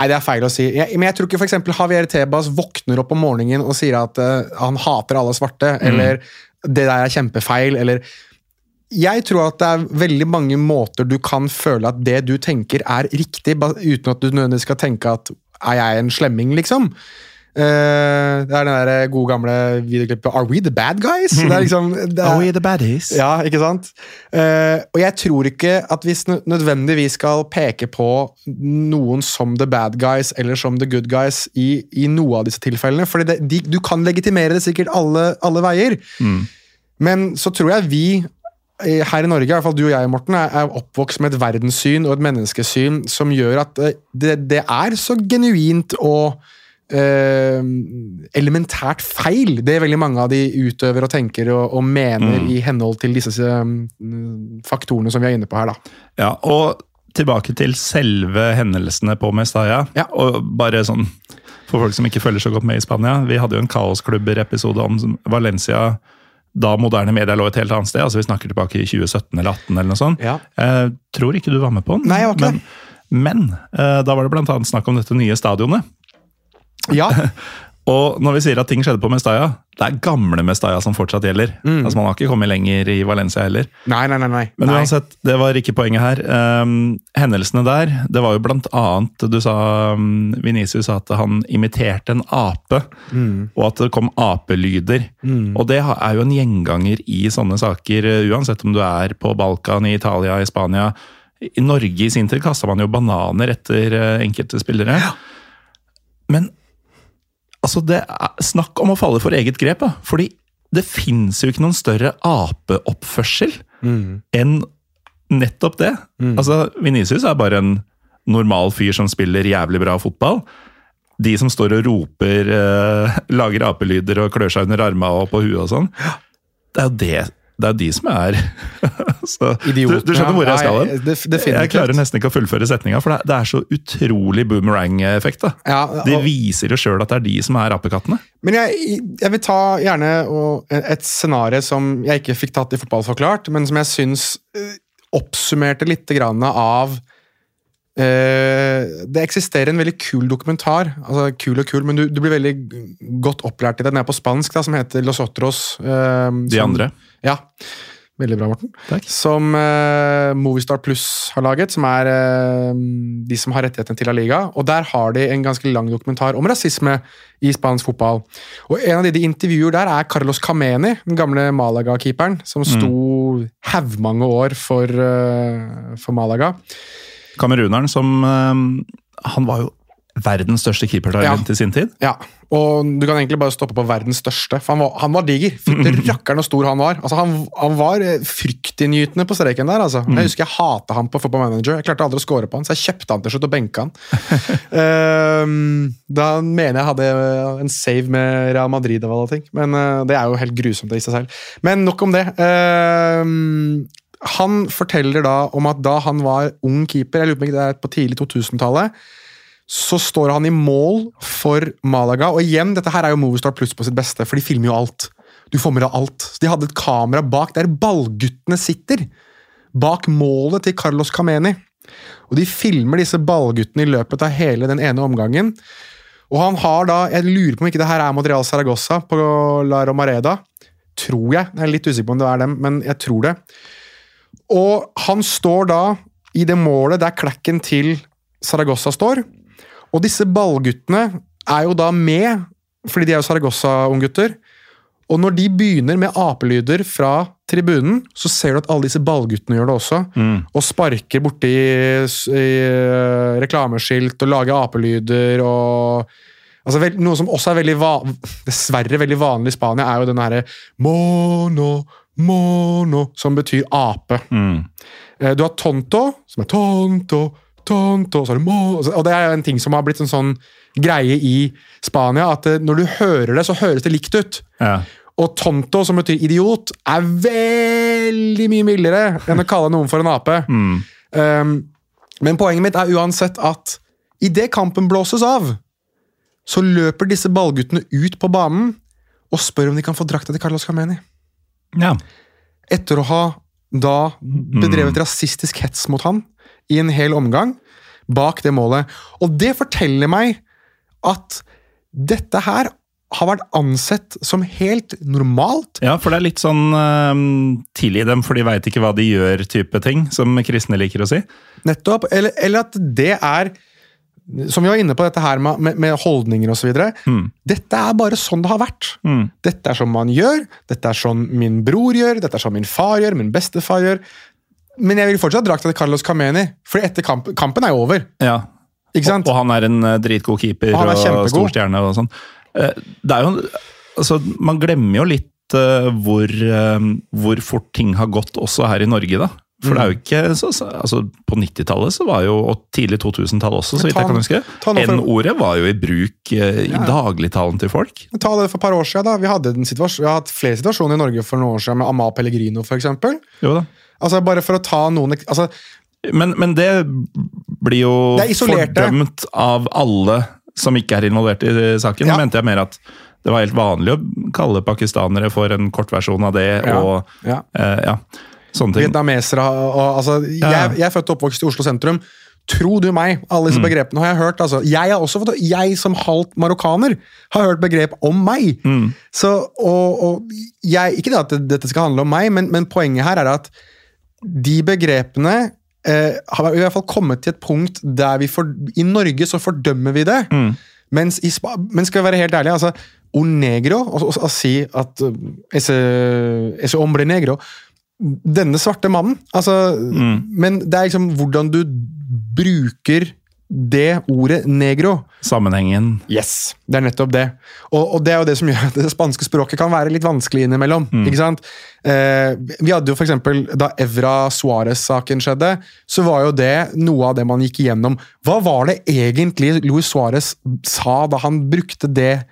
Nei, det er feil å si. Jeg, men jeg tror ikke for eksempel Javier Tebas våkner opp om morgenen og sier at uh, han hater alle svarte, eller det der er kjempefeil, eller jeg tror at det er veldig mange måter du kan føle at det du tenker er riktig, uten at du nødvendigvis skal tenke at er jeg en slemming, liksom. Eh, det er den der gode gamle videoklippet Are we the bad guys? Det er liksom, det er, the baddies? ja, ikke sant? Eh, og jeg tror ikke at vi nødvendigvis skal peke på noen som the bad guys eller som the good guys i, i noe av disse tilfellene. For du kan legitimere det sikkert alle, alle veier. Men så tror jeg vi eh, her i Norge, i hvert fall du og jeg, Morten, er oppvokst med et verdenssyn og et menneskesyn som gjør at det, det er så genuint og eh, elementært feil, det veldig mange av de utøver og tenker og, og mener i henhold til disse eh, faktorene som vi er inne på her. da. Ja, og tilbake til selve hendelsene på Mestalla. Ja. Og bare sånn, for folk som ikke følger så godt med i Spania, vi hadde jo en Kaosklubber-episode om Valencia da moderne media lå et helt annet sted. altså Vi snakker tilbake i 2017 eller 2018 eller noe sånt. Ja. Jeg tror ikke du var med på den. Nei, okay. men, men eh, da var det annet snakk om dette nye stadionet. Ja, (laughs) Og når vi sier at ting skjedde på Mestalla, det er gamle Mestalla som fortsatt gjelder. Altså Man har ikke kommet lenger i Valencia heller. Nei, nei, nei. nei. Men uansett, det var ikke poenget her. Um, hendelsene der, det var jo blant annet Du sa um, Venezia sa at han imiterte en ape, og at det kom apelyder. Og det er jo en gjenganger i sånne saker, uh, uansett om du er på Balkan, i Italia, i Spania. I Norge i sin tid kasta man jo bananer etter uh, enkelte spillere. Men altså, det er snakk om å falle for eget grep, da. Fordi det fins jo ikke noen større apeoppførsel enn nettopp det. Altså, Venicius er bare en normal fyr som spiller jævlig bra fotball. De som står og roper, eh, (laughs) lager apelyder og klør seg under armene og på huet og sånn. Det er jo det. Det er jo de som er (laughs) så, du, du skjønner hvor jeg skal hen? Jeg klarer nesten ikke å fullføre setninga, for det, er så utrolig boomerang-effekt. Ja, De viser jo sjøl at det er de som er apekattene. Men jeg, jeg vil ta gjerne et scenario som jeg ikke fikk tatt i Fotballforklart, men som jeg syns eh, oppsummerte litt av eh, Det eksisterer en veldig kul dokumentar. altså Kul og kul, men du, du blir veldig godt opplært i det. Den er på spansk, da, som heter Los Otros. eh, De som- andre. Ja. Veldig bra, Morten. Takk. Som uh, Movistar Plus har laget, som er uh, de som har rettighetene til La Liga. Og der har de en ganske lang dokumentar om rasisme i spansk fotball. Og en av de de intervjuer der, er Carlos Cameni, den gamle Malaga-keeperen, som sto haugmange år for, uh, for Malaga. Kameruneren som eh, Han var jo verdens største keepertalent i sin tid. Ja, og du kan egentlig bare stoppe på verdens største, for han var, han var diger. Fytte (laughs) rakkeren og stor han var. Altså, han, han var eh, fryktinngytende på streken der. Altså. Jeg husker jeg hata han på Football Manager. Jeg klarte aldri å score på han, så jeg kjøpte han til slutt og benka han. uh, (laughs) da mener jeg hadde en save med Real Madrid og alle ting, men uh, det er jo helt grusomt i seg selv. Men nok om det. Ehm, han forteller da om at da han var ung keeper, jeg lurer på ikke det er på tidlig 2000-tallet, så står han i mål for Malaga. Og igjen, dette her er jo Movistar Pluss på sitt beste, for de filmer jo alt. Du får med deg alt. De hadde et kamera bak der ballguttene sitter. Bak målet til Carlos Cameni. Og de filmer disse ballguttene i løpet av hele den ene omgangen. Og han har da Jeg lurer på om ikke det her er Material Saragossa på La Romareda. Tror jeg. Jeg er litt usikker på om det er dem, men jeg tror det. Og han står da i det målet der klekken til Saragossa står. Og disse ballguttene er jo da med, fordi de er jo Saragossa-unggutter. Og når de begynner med apelyder fra tribunen, så ser du at alle disse ballguttene gjør det også. Og sparker borti i, eh, reklameskilt og lager apelyder og altså, vel, Noe som også er veldig (laughs) dessverre veldig vanlig i Spania, er jo den herre mono, mono, som betyr ape. Mm. Du har tonto, som er tonto, tonto, så er det mono. Og det er en ting som har blitt en sånn greie i Spania, at eh, når du hører det, så høres det likt ut. Ja. Og tonto, som betyr idiot, er veldig mye mildere enn å kalle noen for en ape. Um, (laughs) men poenget mitt er uansett at idet kampen blåses av, så løper disse ballguttene ut på banen og spør om de kan få drakta til Carlos Cameni. Ja. Etter å ha da bedrevet rasistisk hets mot han i en hel omgang bak det målet. Og det forteller meg at dette her har vært ansett som helt normalt. ja, for det er litt sånn um, tilgi dem, for de veit ikke hva de gjør, type ting, som kristne liker å si. Nettopp. Eller, eller at det er Som vi var inne på dette her med, med, med holdninger osv. Mm. Dette er bare sånn det har vært. Mm. Dette er sånn man gjør, dette er sånn min bror gjør, dette er sånn min far gjør, min bestefar gjør. Men jeg vil fortsatt drakta til Carlos Cameni, for etter kamp, kampen er jo over. Ja. Og, og han er en eh, dritgod keeper Og og stor stjerne og sånn. Eh, Det er jo Altså, man glemmer jo litt eh, hvor, hvor fort ting har gått også her i Norge, da. For det er jo ikke så, så, altså På 90-tallet så var jo, og tidlig 2000-tall også, så vidt jeg kan huske. N-ordet var jo i bruk eh, i dagligtalen til folk. Ta det for et par år siden. da. Vi, hadde en situasjon, vi har hatt flere situasjoner i Norge for noen år siden med Amal Pellegrino, for da. Altså, bare for å ta noen altså, Men, men det blir jo Det fordømt av alle som ikke er involvert i saken. Ja. Nå mente jeg mer at det var helt vanlig å kalle pakistanere for en kortversjon av det. Ja. og Ja. eh, ja. Vietnamesere og altså, jeg, jeg er født og oppvokst i Oslo sentrum. Tro du meg, alle Mm. disse begrepene har jeg hørt. Altså. Jeg har også fått, jeg som halvt marokkaner har hørt begrep om meg. Mm. Så, og, og jeg, ikke det at dette skal handle om meg, men, men poenget her er at de begrepene eh, har i hvert fall kommet til et punkt der vi for, I Norge så fordømmer vi det. Mm. Mens, i, men skal vi være helt ærlige, altså, o negro, å si at ese, ese hombre negro Denne svarte mannen, altså Men det er liksom hvordan du bruker det ordet negro. Sammenhengen. Yes, det er nettopp det. Og, og det er jo det som gjør at det spanske språket kan være litt vanskelig innimellom. ikke sant? Eh, vi hadde jo for eksempel, Da Evra Suárez-saken skjedde, så var jo det noe av det man gikk igjennom. Hva var det egentlig Luis Suárez sa da han brukte det?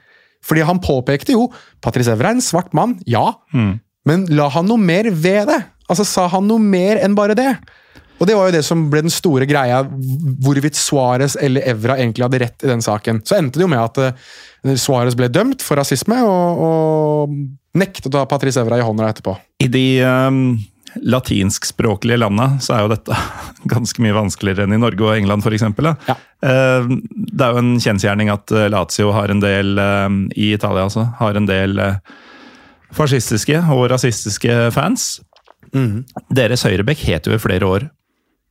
Fordi han påpekte jo Patrice Evra er en svart mann, ja, men la han noe mer ved det? Altså Sa han noe mer enn bare det? Og det var jo det som ble den store greia, hvorvidt Suárez eller Evra egentlig hadde rett i den saken. Så endte det jo med at eh, Suárez ble dømt for rasisme, og, og nektet å ha Patrice Evra i hånda etterpå. I de um, latinskspråklige landa så er jo dette (laughs) ganske mye vanskeligere enn i Norge og England f.eks. Ja. Uh, det er jo en kjensgjerning at uh, Lazio har en del uh, i Italia altså, har en del uh, fascistiske og rasistiske fans. Mm. Deres høyrebekk het jo i flere år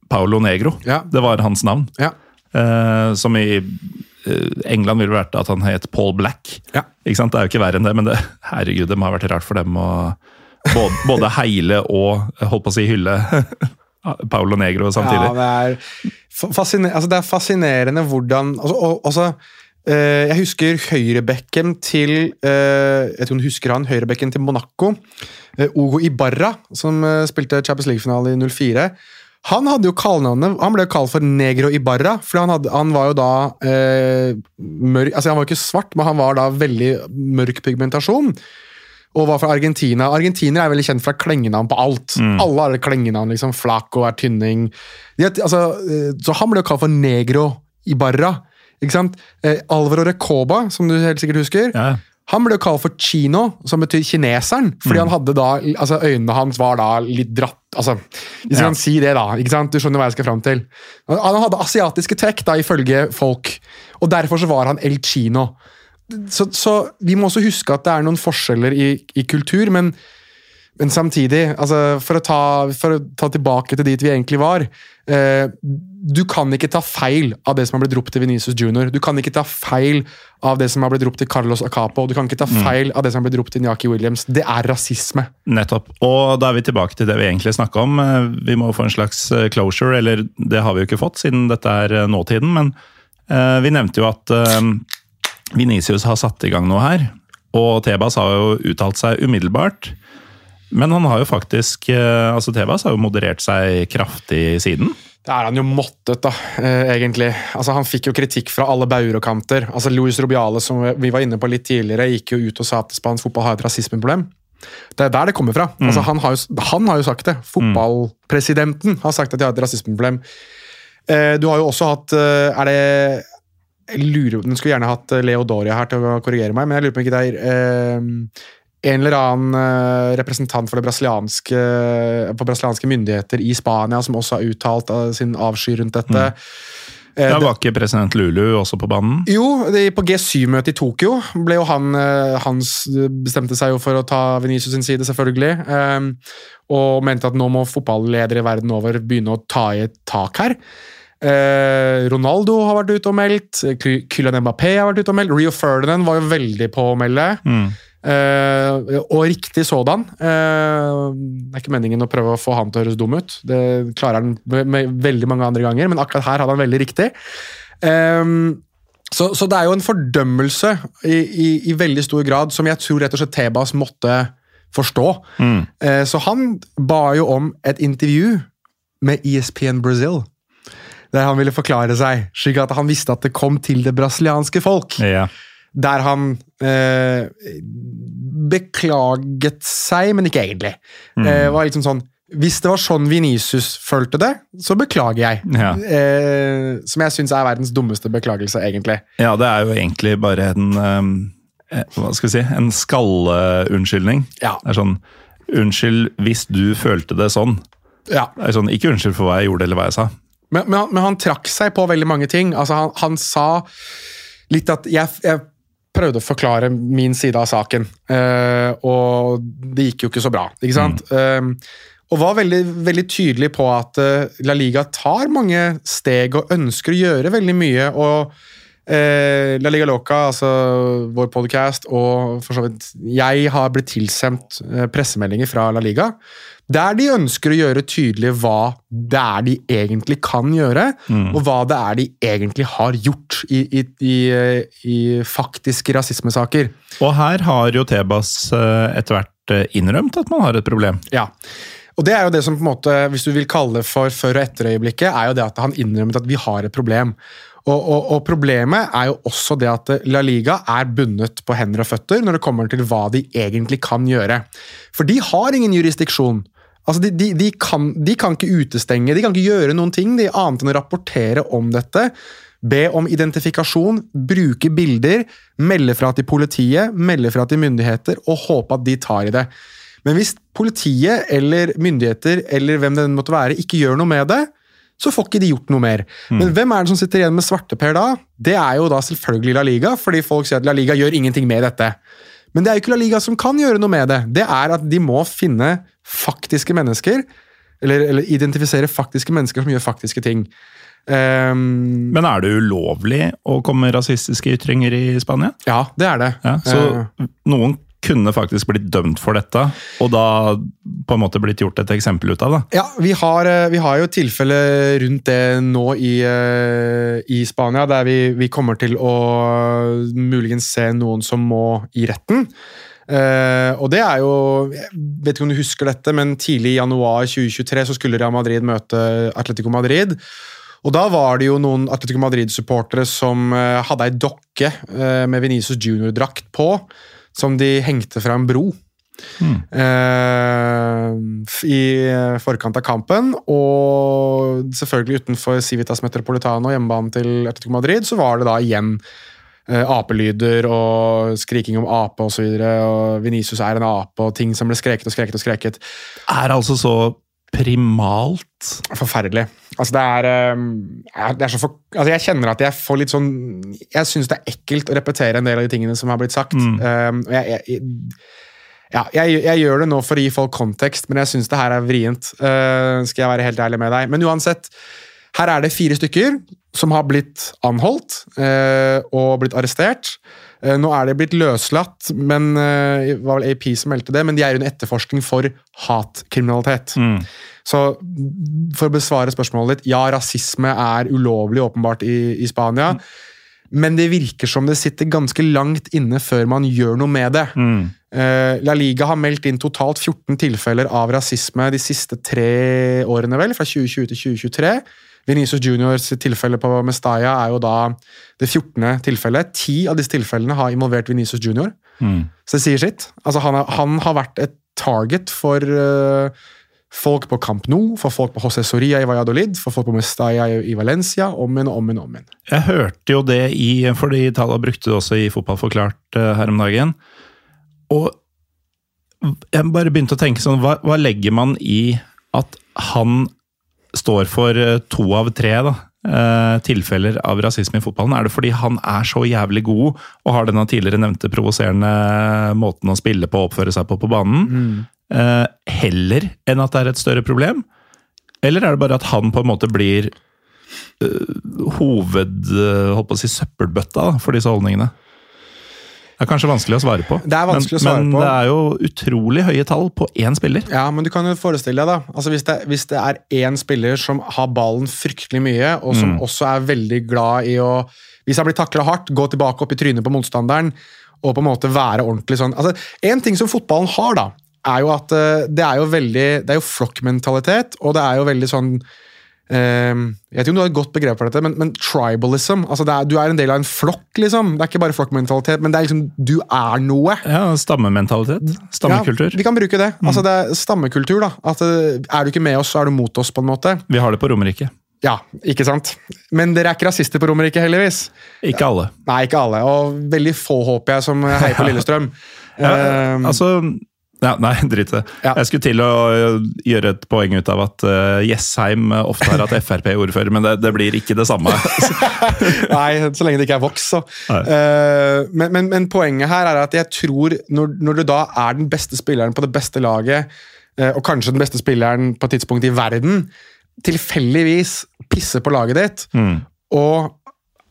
Paolo Negro. Ja. Det var hans navn. Ja. Eh, som i uh, England ville vært at han het Paul Black. Ja. Ikke sant? Det er jo ikke verre enn det, men det, herregud, det må ha vært rart for dem å både, både heile og holdt på å si hylle (laughs) Paolo Negro samtidig. Ja, det er, fa- fasciner, altså det er fascinerende hvordan altså, og, altså, eh, Jeg husker høyrebekken til eh, Jeg tror du husker han, høyrebekken til Monaco. eh, Ogo Ibarra, som eh, spilte Champions League-finale i 04. Han hadde jo kallenavnet Han ble kalt for Negro Ibarra, for han, hadde, han var jo da eh, mørk Altså, han var jo ikke svart, men han var da veldig mørk pigmentasjon og var fra Argentina. Argentinere er veldig kjent for klengenavn på alt. Alle har klengenavn. liksom, Flaco er tynning. De, altså, eh, så han ble jo kalt for Negro Ibarra. Ikke sant? Eh, Alvaro Recoba, som du helt sikkert husker, Ja. han ble kalt for Chino, som betyr kineseren. Fordi han hadde da, altså øynene hans var da litt dratt altså, Hvis vi Ja. kan si det, da. ikke sant? Du skjønner hva jeg skal fram til. Han hadde asiatiske trekk, da, ifølge folk. Og derfor så var han El Chino så, så vi må også huske at det er noen forskjeller i, i kultur, men, men samtidig altså for, å ta, for å ta tilbake til dit vi egentlig var eh, Du kan ikke ta feil av det som har blitt ropt til Venezia Junior. Du kan ikke ta feil av det som har blitt ropt til Carlos Acapo. Du kan ikke ta feil av det som har blitt ropt til Nyaki Williams. Det er rasisme. Nettopp. Og da er vi tilbake til det vi egentlig snakka om. Eh, Vi må få en slags eh, closure, eller det har vi jo ikke fått siden dette er eh, nåtiden. Men eh, vi nevnte jo at eh, Vinicius har satt i gang noe her. Og Tebas har jo uttalt seg umiddelbart. Men han har jo faktisk eh, altså Tebas har jo moderert seg kraftig siden. Det er han jo måttet, da, eh, egentlig. Altså, Han fikk jo kritikk fra alle baurokanter. Altså, Luis Robiale, som vi var inne på litt tidligere, gikk jo ut og sa at spansk fotball har et rasismeproblem. Det er der det kommer fra. Altså, han, har jo, han har jo sagt det. Fotballpresidenten har sagt at de har et rasismeproblem. Eh, du har jo også hatt Er det jeg lurer, Den skulle gjerne hatt Leo Doria her til å korrigere meg, men jeg lurer på om ikke det er en eller annen eh, representant for det brasilianske, på brasilianske myndigheter i Spania som også har uttalt eh, sin avsky rundt dette. Mm. Da var ikke president Lulu også på banen? jo, på G7-møtet i Tokyo ble jo han eh, Hans bestemte seg jo for å ta Venezia sin side, selvfølgelig. og mente at nå må fotballedere i verden over begynne å ta i et tak her. Eh, Ronaldo har vært ute og meldt. Kylian Mbappé har vært ute og meldt. Rio Ferdinand var jo veldig på å melde. Eh, og riktig sådan. Uh, det er ikke meningen å prøve å få han til å høres dum ut. Det klarer han med, med veldig mange andre ganger, men akkurat her hadde han veldig riktig. Uh, så, så det er jo en fordømmelse i, i, i veldig stor grad som jeg tror rett og slett Tebas måtte forstå. Eh, så han ba jo om et intervju med ESPN Brazil. Der han ville forklare seg, slik at han visste at det kom til det brasilianske folk. Ja. Der han eh, beklaget seg, men ikke egentlig. Eh, var liksom sånn Hvis det var sånn Venicius følte det, så beklager jeg. Ja. Eh, som jeg syns er verdens dummeste beklagelse, egentlig. ja, det er jo egentlig bare en eh, Hva skal vi si? En skalleunnskyldning. Ja. Det er sånn Unnskyld hvis du følte det sånn. Ja. Det er sånn, Ikke unnskyld for hva jeg gjorde eller hva jeg sa. Men, men, han, men han trakk seg på veldig mange ting. Altså, han, han sa litt at jeg, jeg prøvde å forklare min side av saken, eh, og det gikk jo ikke så bra. ikke sant? Eh, og var veldig, veldig tydelig på at eh, La Liga tar mange steg og ønsker å gjøre veldig mye. og eh, La Liga Loca, altså vår podcast, og for så vidt jeg har blitt tilsendt pressemeldinger fra La Liga der de ønsker å gjøre tydelig hva det er de egentlig kan gjøre, og hva det er de egentlig har gjort i, i, i, i faktiske rasismesaker. Og her har jo Tebas eh, etter hvert eh, innrømt at man har et problem. Ja. Og det er jo det som på en måte, hvis du vil kalle det for før- og etterøyeblikket, er jo det at han innrømmet at vi har et problem. Og, og, og problemet er jo også det at La Liga er bundet på hender og føtter når det kommer til hva de egentlig kan gjøre. For de har ingen jurisdiksjon. Altså, de, de, de, kan, de kan ikke utestenge, de kan ikke gjøre noen ting de annet enn å rapportere om dette. Be om identifikasjon, bruke bilder, melde fra til politiet, melde fra til myndigheter og håpe at de tar i det. Men hvis politiet eller myndigheter eller hvem det måtte være, ikke gjør noe med det, så får ikke de gjort noe mer. Men hvem er det som sitter igjen med svarteper da? Det er jo da selvfølgelig La Liga, fordi folk sier at La Liga gjør ingenting med dette. Men det er jo ikke La Liga som kan gjøre noe med det. Det er at de må finne faktiske mennesker, eller, eller identifisere faktiske mennesker som gjør faktiske ting. Um, Men er det ulovlig å komme med rasistiske ytringer i Spania? ja, det er det. Ja, så uh, noen kunne faktisk blitt dømt for dette, og da på en måte blitt gjort et eksempel ut av det. Ja, vi har, eh, vi har jo tilfelle rundt det nå i, eh, i Spania, der vi, vi kommer til å muligens se noen som må i retten. Eh, og det er jo Jeg vet ikke om du husker dette, men tidlig i januar 2023 så skulle Real Madrid møte Atletico Madrid. Og da var det jo noen Atletico Madrid-supportere som eh, hadde ei dokke med Venezia Junior-drakt på, som de hengte fra en bro. Mm. Uh, I forkant av kampen, og selvfølgelig utenfor Civitas Metropolitano, hjemmebanen til Atletico Madrid, så var det da igjen uh, apelyder og skriking om ape osv. Og, så og Venicius er en ape, og ting som ble skreket og skreket og skreket. Er altså så primalt Forferdelig. Altså, det er, eh, er- det er så for, altså, Jeg kjenner at jeg får litt sånn Jeg syns det er ekkelt å repetere en del av de tingene som har blitt sagt. Mm. Um, jeg, jeg, ja, jeg, jeg gjør det nå for å gi folk kontekst, men jeg syns det her er vrient. Uh, skal jeg være helt ærlig med deg. Men uansett, her er det fire stykker som har blitt anholdt uh, og blitt arrestert. Eh, nå er de blitt løslatt, men eh, det var vel AP som meldte det, men de er under etterforskning for hatkriminalitet. Så for å besvare spørsmålet ditt, ja, rasisme er ulovlig åpenbart i, i Spania. Men det virker som det sitter ganske langt inne før man gjør noe med det. Mm. La Liga har meldt inn totalt 14 tilfeller av rasisme de siste tre årene, vel, fra 2020 til 2023. Venezia Juniors tilfelle på Mestalla er jo da det 14. tilfellet. Ti av disse tilfellene har involvert Venezia Junior. Så det sier sitt. Altså, han, er, han har vært et target for uh, folk på Camp Nou, for folk på José Soria i Valladolid, for folk på Mestalla i, Valencia. Om igjen og om igjen. om igjen. Jeg hørte jo det i fordi Italia brukte det også i Fotball forklart eh, her om dagen. Og jeg bare begynte å tenke sånn, hva, hva legger man i at han står for eh, to av tre da, eh, tilfeller av rasisme i fotballen? Er det fordi han er så jævlig god og har denne tidligere nevnte provoserende måten å spille på og oppføre seg på på banen, mm. heller enn at det er et større problem? Eller er det bare at han på en måte blir eh, hoved... eh, holdt på å si søppelbøtta da, for disse holdningene? Det er kanskje vanskelig å svare på. Det er vanskelig men, å svare men på. det er jo utrolig høye tall på én spiller. Ja, men du kan jo forestille deg, da. Altså, hvis, det, hvis det er én spiller som har ballen fryktelig mye, og som også er veldig glad i å Hvis han blir takla hardt, gå tilbake opp i trynet på motstanderen og på en måte være ordentlig sånn altså, En ting som fotballen har, da, er jo at eh, det er jo veldig Det er jo flokkmentalitet, og det er jo veldig sånn eh, Jeg vet ikke om du har et godt begrep for dette, men, men tribalism. altså det er, Du er en del av en flokk, liksom. Det er ikke bare flokkmentalitet, men det er liksom Du er noe. Ja, Stammementalitet. Stammekultur. Ja, vi kan bruke det. Altså Det er stammekultur. da. At eh, Er du ikke med oss, så er du mot oss, på en måte. Vi har det på Romerike. Ja, ikke sant? Men dere er ikke rasister på Romerike, heldigvis. Ikke alle. Nei, ikke alle. Og veldig få, håper jeg, som heier på (laughs) Lillestrøm. Ja, Eh, altså ja, Nei, (laughs) drit det. Ja. Jeg skulle til å øh, gjøre et poeng ut av at uh, Jessheim ofte har hatt Frp-ordfører, men det, det blir ikke det samme. (laughs) (laughs) Nei, så lenge det ikke er Vox, så. Eh, men, men, men poenget her er at jeg tror, når, når du da er den beste spilleren på det beste laget, uh, og kanskje den beste spilleren på et tidspunkt i verden, tilfeldigvis pisser på laget ditt, og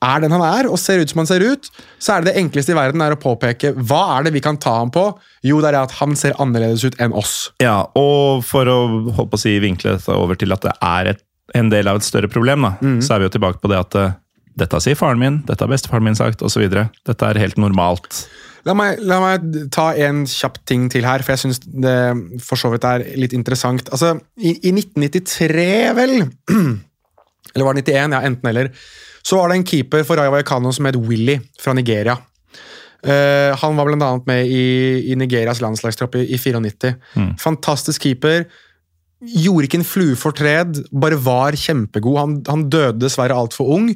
er den han er, og ser ut som han ser ut, så er det det enkleste i verden er å påpeke hva er det vi kan ta ham på. Jo, det er at han ser annerledes ut enn oss. ja, Og for å å si, vinkle dette over til at det er et, en del av et større problem, da, så er vi jo tilbake på det at uh, dette sier faren min, dette har bestefaren min sagt, osv. Dette er helt normalt. La meg, la meg ta en kjapp ting til her, for jeg syns det for så vidt er litt interessant. Altså, i, i 1993, vel (clears throat) Eller var det 91? Ja, enten eller. Så var det en keeper for Rayo Vallecano som het Willy fra Nigeria. Uh, han var annet med i, i Nigerias landslagstropp i, i 94. Fantastisk keeper. Gjorde ikke en flue fortred, bare var kjempegod. Han, han døde dessverre altfor ung.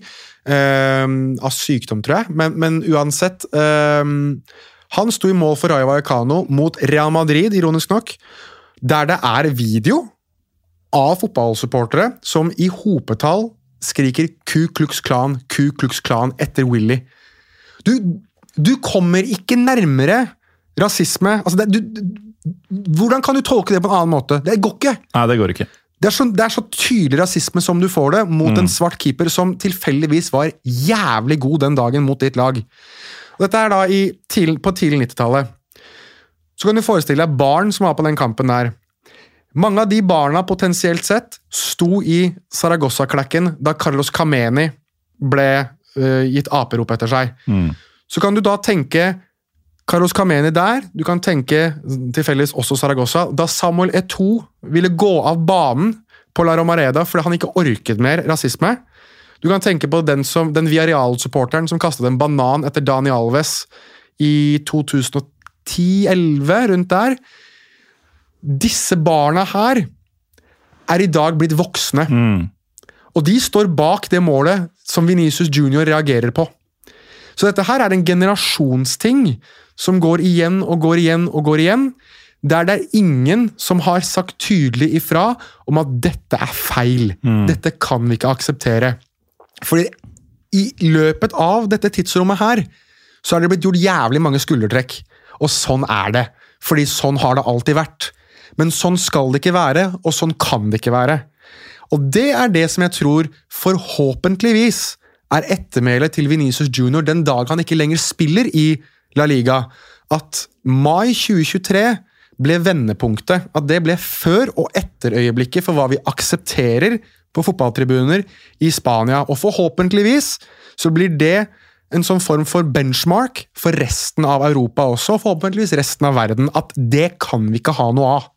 uh, av sykdom, tror jeg. Men, men uansett uh, Han sto i mål for Rayo Vallecano mot Real Madrid, ironisk nok, der det er video av fotballsupportere som i hopetall skriker Ku Klux Klan, Ku Klux Klan etter Willy. Du, du kommer ikke nærmere rasisme. Altså det, du, hvordan kan du tolke det på en annen måte? Det går ikke! Nei, det går ikke. Det er, så, det er så tydelig rasisme som du får det, mot en svart keeper som tilfeldigvis var jævlig god den dagen mot ditt lag. Og dette er da i, til, på tidlig 90-tallet. Så kan du forestille deg barn som var på den kampen der. Mange av de barna potensielt sett sto i Saragossa-klekken da Carlos Cameni ble uh, gitt aperop etter seg. Så kan du da tenke Carlos Cameni der, du kan tenke tilfeldigvis også Saragossa. Da Samuel Eto ville gå av banen på La Romareda fordi han ikke orket mer rasisme. Du kan tenke på den, som, den Viareal-supporteren som kastet en banan etter Dani Alves i 2010-11, rundt der. Disse barna her er i dag blitt voksne. Og de står bak det målet som Venezia Junior reagerer på. Så dette her er en generasjonsting som går igjen og går igjen og går igjen. Der det er ingen som har sagt tydelig ifra om at dette er feil. Dette kan vi ikke akseptere. Fordi i løpet av dette tidsrommet her, så har det blitt gjort jævlig mange skuldertrekk. Og sånn er det. Fordi sånn har det alltid vært. Men sånn skal det ikke være, og sånn kan det ikke være. Og det er det som jeg tror, forhåpentligvis, er ettermælet til Venezia Junior den dag han ikke lenger spiller i La Liga. At mai 2023 ble vendepunktet. At det ble før- og etterøyeblikket for hva vi aksepterer på fotballtribuner i Spania. Og forhåpentligvis så blir det en sånn form for benchmark for resten av Europa også, og forhåpentligvis resten av verden. At det kan vi ikke ha noe av.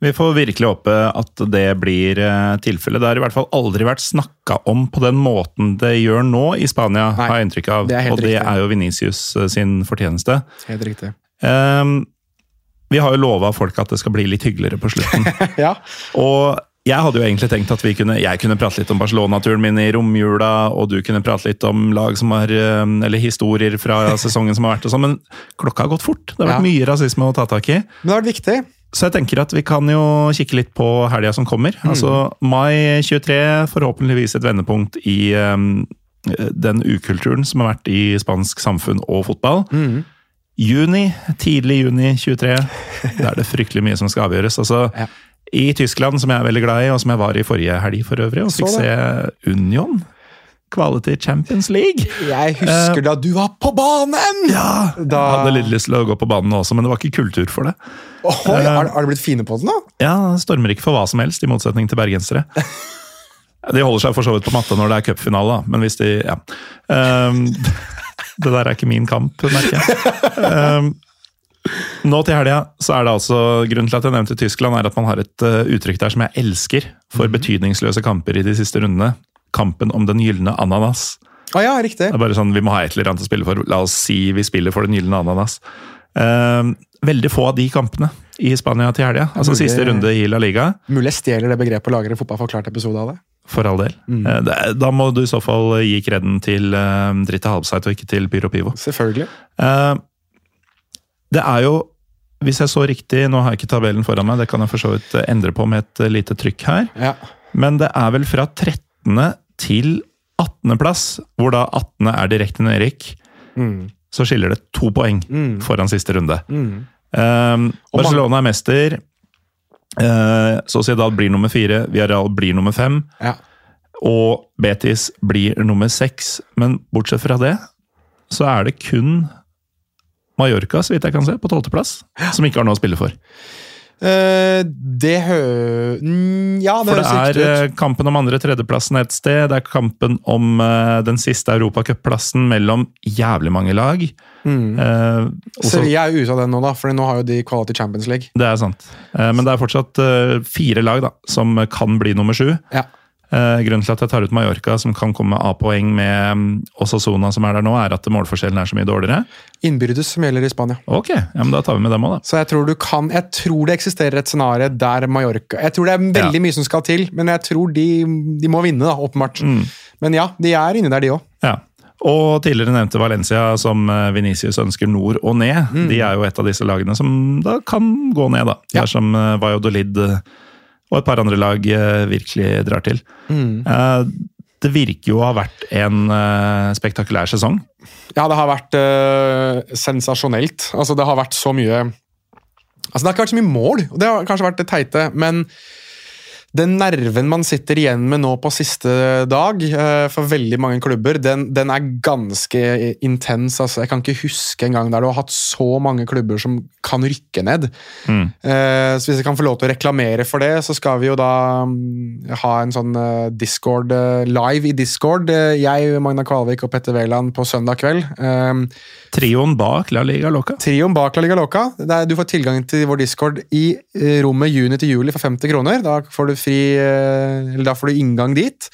Vi får virkelig håpe at det blir eh, tilfellet. Det har i hvert fall aldri vært snakka om på den måten det gjør nå i Spania, Nei, har jeg inntrykk av. det og det riktig. er jo Venicius eh, sin fortjeneste. Helt riktig. Um, vi har jo lova folk at det skal bli litt hyggeligere på slutten. (laughs) Ja. og jeg hadde jo egentlig tenkt at vi kunne, jeg kunne prate litt om Barcelona-turen min i romjula, og du kunne prate litt om lag som har, eh, eller historier fra (laughs) sesongen som har vært og sånn, men klokka har gått fort. Det har vært Ja. mye rasisme å ta tak i. Men det har vært viktig. Så jeg tenker at vi kan jo kikke litt på helga som kommer. Altså mai 23, forhåpentligvis et vendepunkt i um, den ukulturen som har vært i spansk samfunn og fotball. Juni, tidlig juni 23, da er det fryktelig mye som skal avgjøres. Altså, (laughs) Ja. I Tyskland, som jeg er veldig glad i, og som jeg var i forrige helg for øvrig, og fikk se Union kvale til Champions League. Jeg husker da du var på banen! Ja, Da- Jeg hadde litt lyst til å gå på banen også, men det var ikke kultur for det. Ohoi, har, har det blitt fine på den, da? Ja, stormer ikke for hva som helst, i motsetning til bergensere. (laughs) De holder seg for så vidt på matta når det er cupfinale, men hvis de Ja. Um, (laughs) det der er ikke min kamp, merker jeg. Um, nå til helga så er det altså Grunnen til at jeg nevnte Tyskland, er at man har et uh, uttrykk der som jeg elsker for betydningsløse kamper i de siste rundene. Kampen om den gylne ananas. Ah, ja, riktig. Det er bare sånn, Vi må ha et eller annet å spille for. La oss si vi spiller for den gylne ananas. Ehm, veldig få av de kampene i Spania til helga. Altså Mulig- siste runde i La Liga. Mulig jeg stjeler det begrepet og lager en fotballforklart episode av det. For all del. Mm. er- da må du i så fall gi kreden til uh, Dritte Halbseit og ikke til Pyro Pivo. Selvfølgelig. Eh, det er jo, hvis jeg så riktig, nå har jeg ikke tabellen foran meg, det kan jeg for så vidt eh, endre på med et eh, lite trykk her, Ja. men det er vel fra 13. til 18. plass, hvor da 18. er direkte nedrykk, Mm. Så skiller det to poeng Mm. foran siste runde. Mm. Um, Barcelona er mester. Uh, Sociedad blir nummer fire. Villarreal blir nummer fem. Ja. Og Betis blir nummer seks. Men bortsett fra det, så er det kun Mallorca, så vidt jeg kan se, på tolvteplass, som ikke har noe å spille for. Eh, det hø... Mm, Ja, det For det er ut. eh, kampen om andre-tredjeplassen et sted. Det er kampen om uh, den siste europacupplassen mellom jævlig mange lag. Mm. Uh, Sevilla er ute av den nå, da, for nå har jo de Quality til Champions League. Det er sant. Men det er fortsatt fire lag da, som kan bli nummer sju. Ja. Eh, Grunnen til at jeg tar ut Mallorca, som kan komme med A-poeng med Osasona, Osasuna, som er der nå, er at målforskjellen er så mye dårligere. Innbyrdes som gjelder i Spania. Ok, ja, men da tar vi med dem òg, da. Så jeg tror du kan Jeg tror det eksisterer et scenario der Mallorca Jeg tror det er veldig Ja. mye som skal til, men jeg tror de, de må vinne, da, åpenbart. Mm. Men ja, de er inne der, de òg. Ja. Og tidligere nevnte Valencia, som eh, Vinicius ønsker nord og ned. De er jo et av disse lagene som da kan gå ned, da. De Ja. Dersom eh, Valladolid og et par andre lag eh, virkelig drar til. Mm. Eh, Det virker jo å ha vært en eh, spektakulær sesong. Ja, det har vært uh, sensasjonelt. Altså, det har vært så mye Altså, Det har ikke vært så mye mål, og det har kanskje vært det teite, men den nerven man sitter igjen med nå på siste dag, øh, for veldig mange klubber, den, den er ganske intens. altså. Jeg kan ikke huske en gang der du har hatt så mange klubber som kan rykke ned. Mm. Eh, så hvis jeg kan få lov til å reklamere for det, så skal vi jo da mm, ha en sånn eh, Discord eh, live i Discord. Eh, jeg, Magna Kvalvik og Petter Wæland på søndag kveld. Eh, Trioen bak La Liga Loca. Trioen bak La Liga Loca. Du får tilgang til vår Discord i eh, rommet juni til juli for 50 kroner. Da får du fri eh, Eller da får du inngang dit.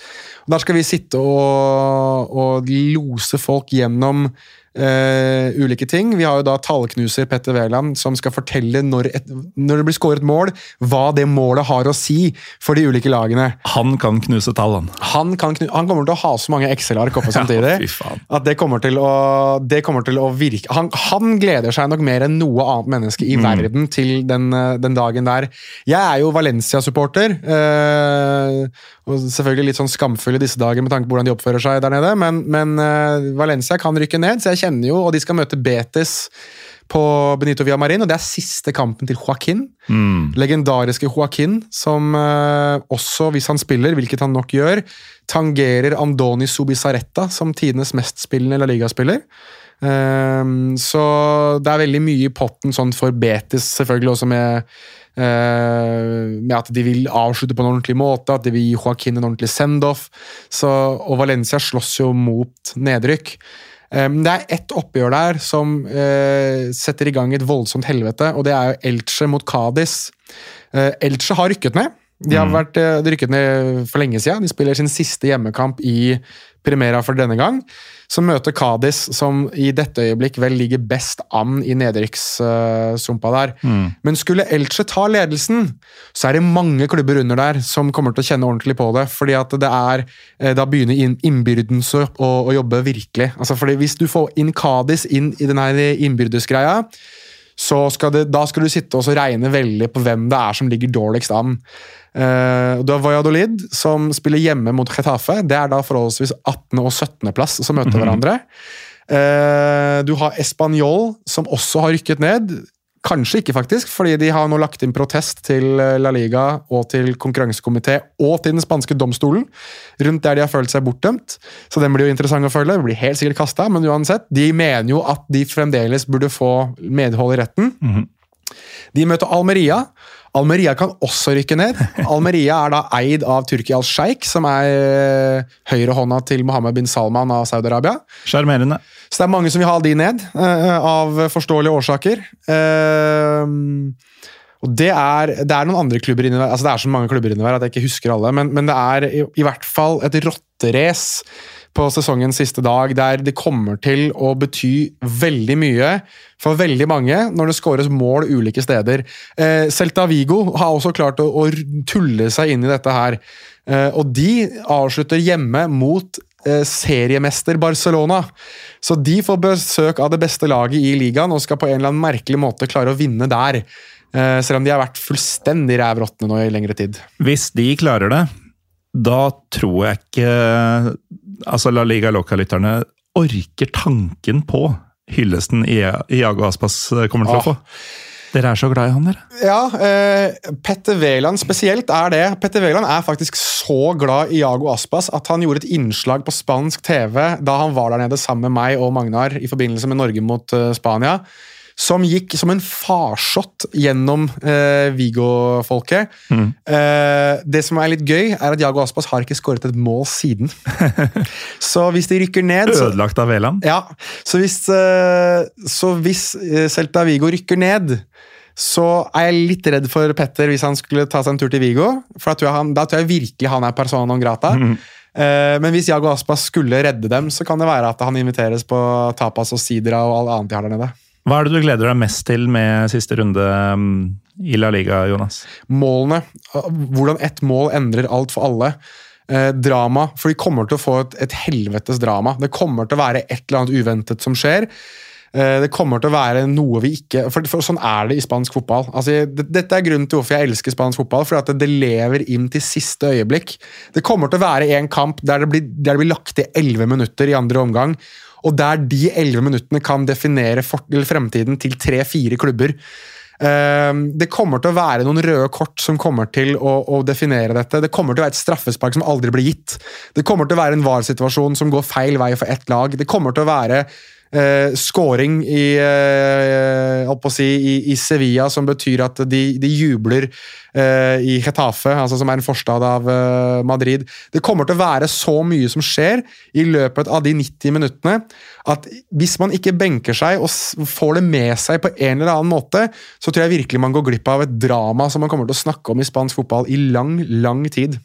Og der skal vi sitte og, og lose folk gjennom eh, ulike ting. Vi har jo da tallknuser Petter Wæland som skal fortelle når, et, når det blir skåret mål, hva det målet har å si for de ulike lagene. Han kan knuse tall, han. Han, kan knu, han kommer til å ha så mange Excel-ark oppe (laughs) samtidig. Ja. At det kommer til å, det kommer til å virke han, han gleder seg nok mer enn noe annet menneske Mm. i verden til den, eh, den dagen der. Jeg er jo Valencia-supporter. Eh, og selvfølgelig litt sånn skamfulle disse dager med tanke på hvordan de oppfører seg der nede, men, men uh, Valencia kan rykke ned, så jeg kjenner jo Og de skal møte Betis på Benito Villamarin, og det er siste kampen til Joaquin. Mm. Legendariske Joaquin, som uh, også, hvis han spiller, hvilket han nok gjør, tangerer Andoni Subisaretta som tidenes mestspillende La Liga-spiller. Ehm, så det er veldig mye i potten sånn for Betis, selvfølgelig også med, med at de vil avslutte på en ordentlig måte, at de vil gi Joaquin en ordentlig send-off. Og Valencia slåss jo mot nedrykk. Um, det er ett oppgjør der som eh, setter i gang et voldsomt helvete, og det er jo Elche mot Cádiz. Eh, Elche har rykket ned. De har vært eh, de rykket ned for lenge siden. De spiller sin siste hjemmekamp i Primera for denne gang. Så møter Kadis, som i dette øyeblikk vel ligger best an i nedrykkssumpa der. Men skulle Elche ta ledelsen, så er det mange klubber under der som kommer til å kjenne ordentlig på det. fordi at det er, eh, Da begynner inn- innbyrdens å, å jobbe virkelig. Altså fordi Hvis du får inn Kadis inn i denne innbyrdesgreia, så skal det, da skal du sitte og regne veldig på hvem det er som ligger dårligst an. Uh, du har Valladolid, som spiller hjemme mot Getafe. Det er da forholdsvis 18. og 17. plass som møter hverandre. Eh, du har Español, som også har rykket ned. Kanskje ikke, faktisk, fordi de har nå lagt inn protest til eh, La Liga og til konkurransekomité og til den spanske domstolen rundt der de har følt seg bortdømt. Så den blir jo interessant å følge. Blir helt sikkert kastet, men uansett. De mener jo at de fremdeles burde få medhold i retten. De møter Almeria. Almeria kan også rykke ned. (laughs) Almeria er da eid av Turki al-Sheikh, som er eh, høyrehånda til Mohammed bin Salman av Saudi-Arabia. Sjarmerende. Så det er mange som vil ha de ned, eh, av forståelige årsaker. Eh, og det er, det er noen andre klubber inni der, altså det er så mange klubber inni der at jeg ikke husker alle, men, men det er i, i hvert fall et rotterace på sesongens siste dag, der det kommer til å bety veldig mye for veldig mange når det skåres mål ulike steder. Eh, Celta Vigo har også klart å, å tulle seg inn i dette her. Eh, og de avslutter hjemme mot eh, seriemester Barcelona. Så de får besøk av det beste laget i ligaen og skal på en eller annen merkelig måte klare å vinne der. Eh, selv om de har vært fullstendig rævråtne nå i lengre tid. Hvis de klarer det, da tror jeg ikke altså La Liga Loca-lytterne orker tanken på hyllesten Iago Aspas kommer til å få. Dere er så glad i han, dere. Ja, eh, Petter Wæland spesielt er det. Petter Wæland er faktisk så glad i Iago Aspas at han gjorde et innslag på spansk TV da han var der nede sammen med meg og Magnar i forbindelse med Norge mot uh, Spania. Som gikk som en farsott gjennom eh, Vigo-folket. Eh, det som er litt gøy, er at Jago Aspas har ikke skåret et mål siden. (laughs) så hvis de rykker ned så, Ødelagt av Veland. ja, så hvis, eh, så hvis eh, Celta Vigo rykker ned, så er jeg litt redd for Petter hvis han skulle ta seg en tur til Vigo. For da tror jeg, han, da tror jeg virkelig han er persona non grata. Eh, men hvis Jago Aspas skulle redde dem, så kan det være at han inviteres på tapas og sidra og alt annet de har der nede. Hva er det du gleder deg mest til med siste runde mm, i La Liga, Jonas? Målene, hvordan ett mål endrer alt for alle. Eh, drama, for de kommer til å få et, et helvetes drama. Det kommer til å være et eller annet uventet som skjer. Eh, Det kommer til å være noe vi ikke For, for sånn er det i spansk fotball. Altså, det, dette er grunnen til hvorfor jeg elsker spansk fotball. For at det, lever inn til siste øyeblikk. Det kommer til å være en kamp der det blir, der det blir lagt til 11 minutter i andre omgang. Og der de 11 minuttene kan definere fremtiden til tre-fire klubber. Eh, Det kommer til å være noen røde kort som kommer til å, å definere dette. Det kommer til å være et straffespark som aldri blir gitt. Det kommer til å være en VAR-situasjon som går feil vei for ett lag. Det kommer til å være eh, scoring i, eh, si, i, i Sevilla som betyr at de, de jubler eh, i Getafe, altså som er en forstad av eh, Madrid. Det kommer til å være så mye som skjer i løpet av de 90 minuttene at hvis man ikke benker seg og får det med seg på en eller annen måte, så tror jeg virkelig man går glipp av et drama som man kommer til å snakke om i spansk fotball i lang, lang tid.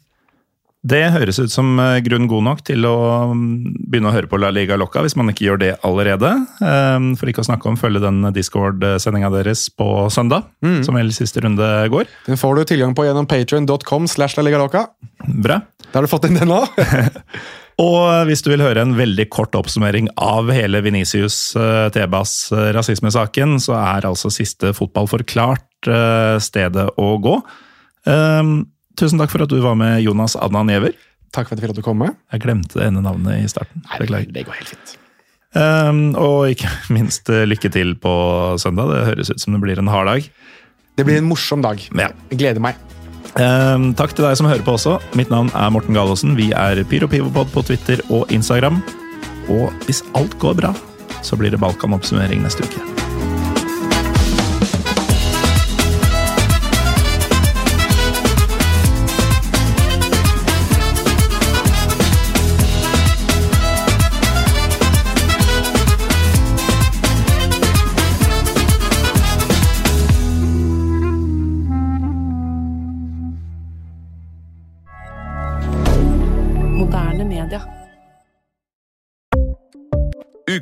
Det høres ut som eh, grunn god nok til å mm, begynne å høre på La Liga Locca, hvis man ikke gjør det allerede. Eh, For ikke å snakke om følge den Discord-sendinga deres på søndag, som vel siste runde går. Den får du tilgang på gjennom patreon.com slash la liga. Bra. Da har du fått inn den nå. (laughs) (laughs) Og hvis du vil høre en veldig kort oppsummering av hele Venicius eh, Tebas eh, rasismesaken, så er altså siste fotball forklart stedet å gå. Tusen takk for at du var med, Jonas Adnan Giæver. Takk for at jeg fikk lov til å komme. Jeg glemte det ene navnet i starten. Nei, Det går helt fint. Um, og ikke (laughs) minst eh, lykke til på søndag. Det høres ut som det blir en hard dag. Det blir en morsom dag. Ja. Jeg gleder meg. Um, takk til deg som hører på også. Mitt navn er Morten Galaasen. Vi er PyroPivopod på Twitter og Instagram. Og hvis alt går bra, så blir det Balkan-oppsummering neste uke.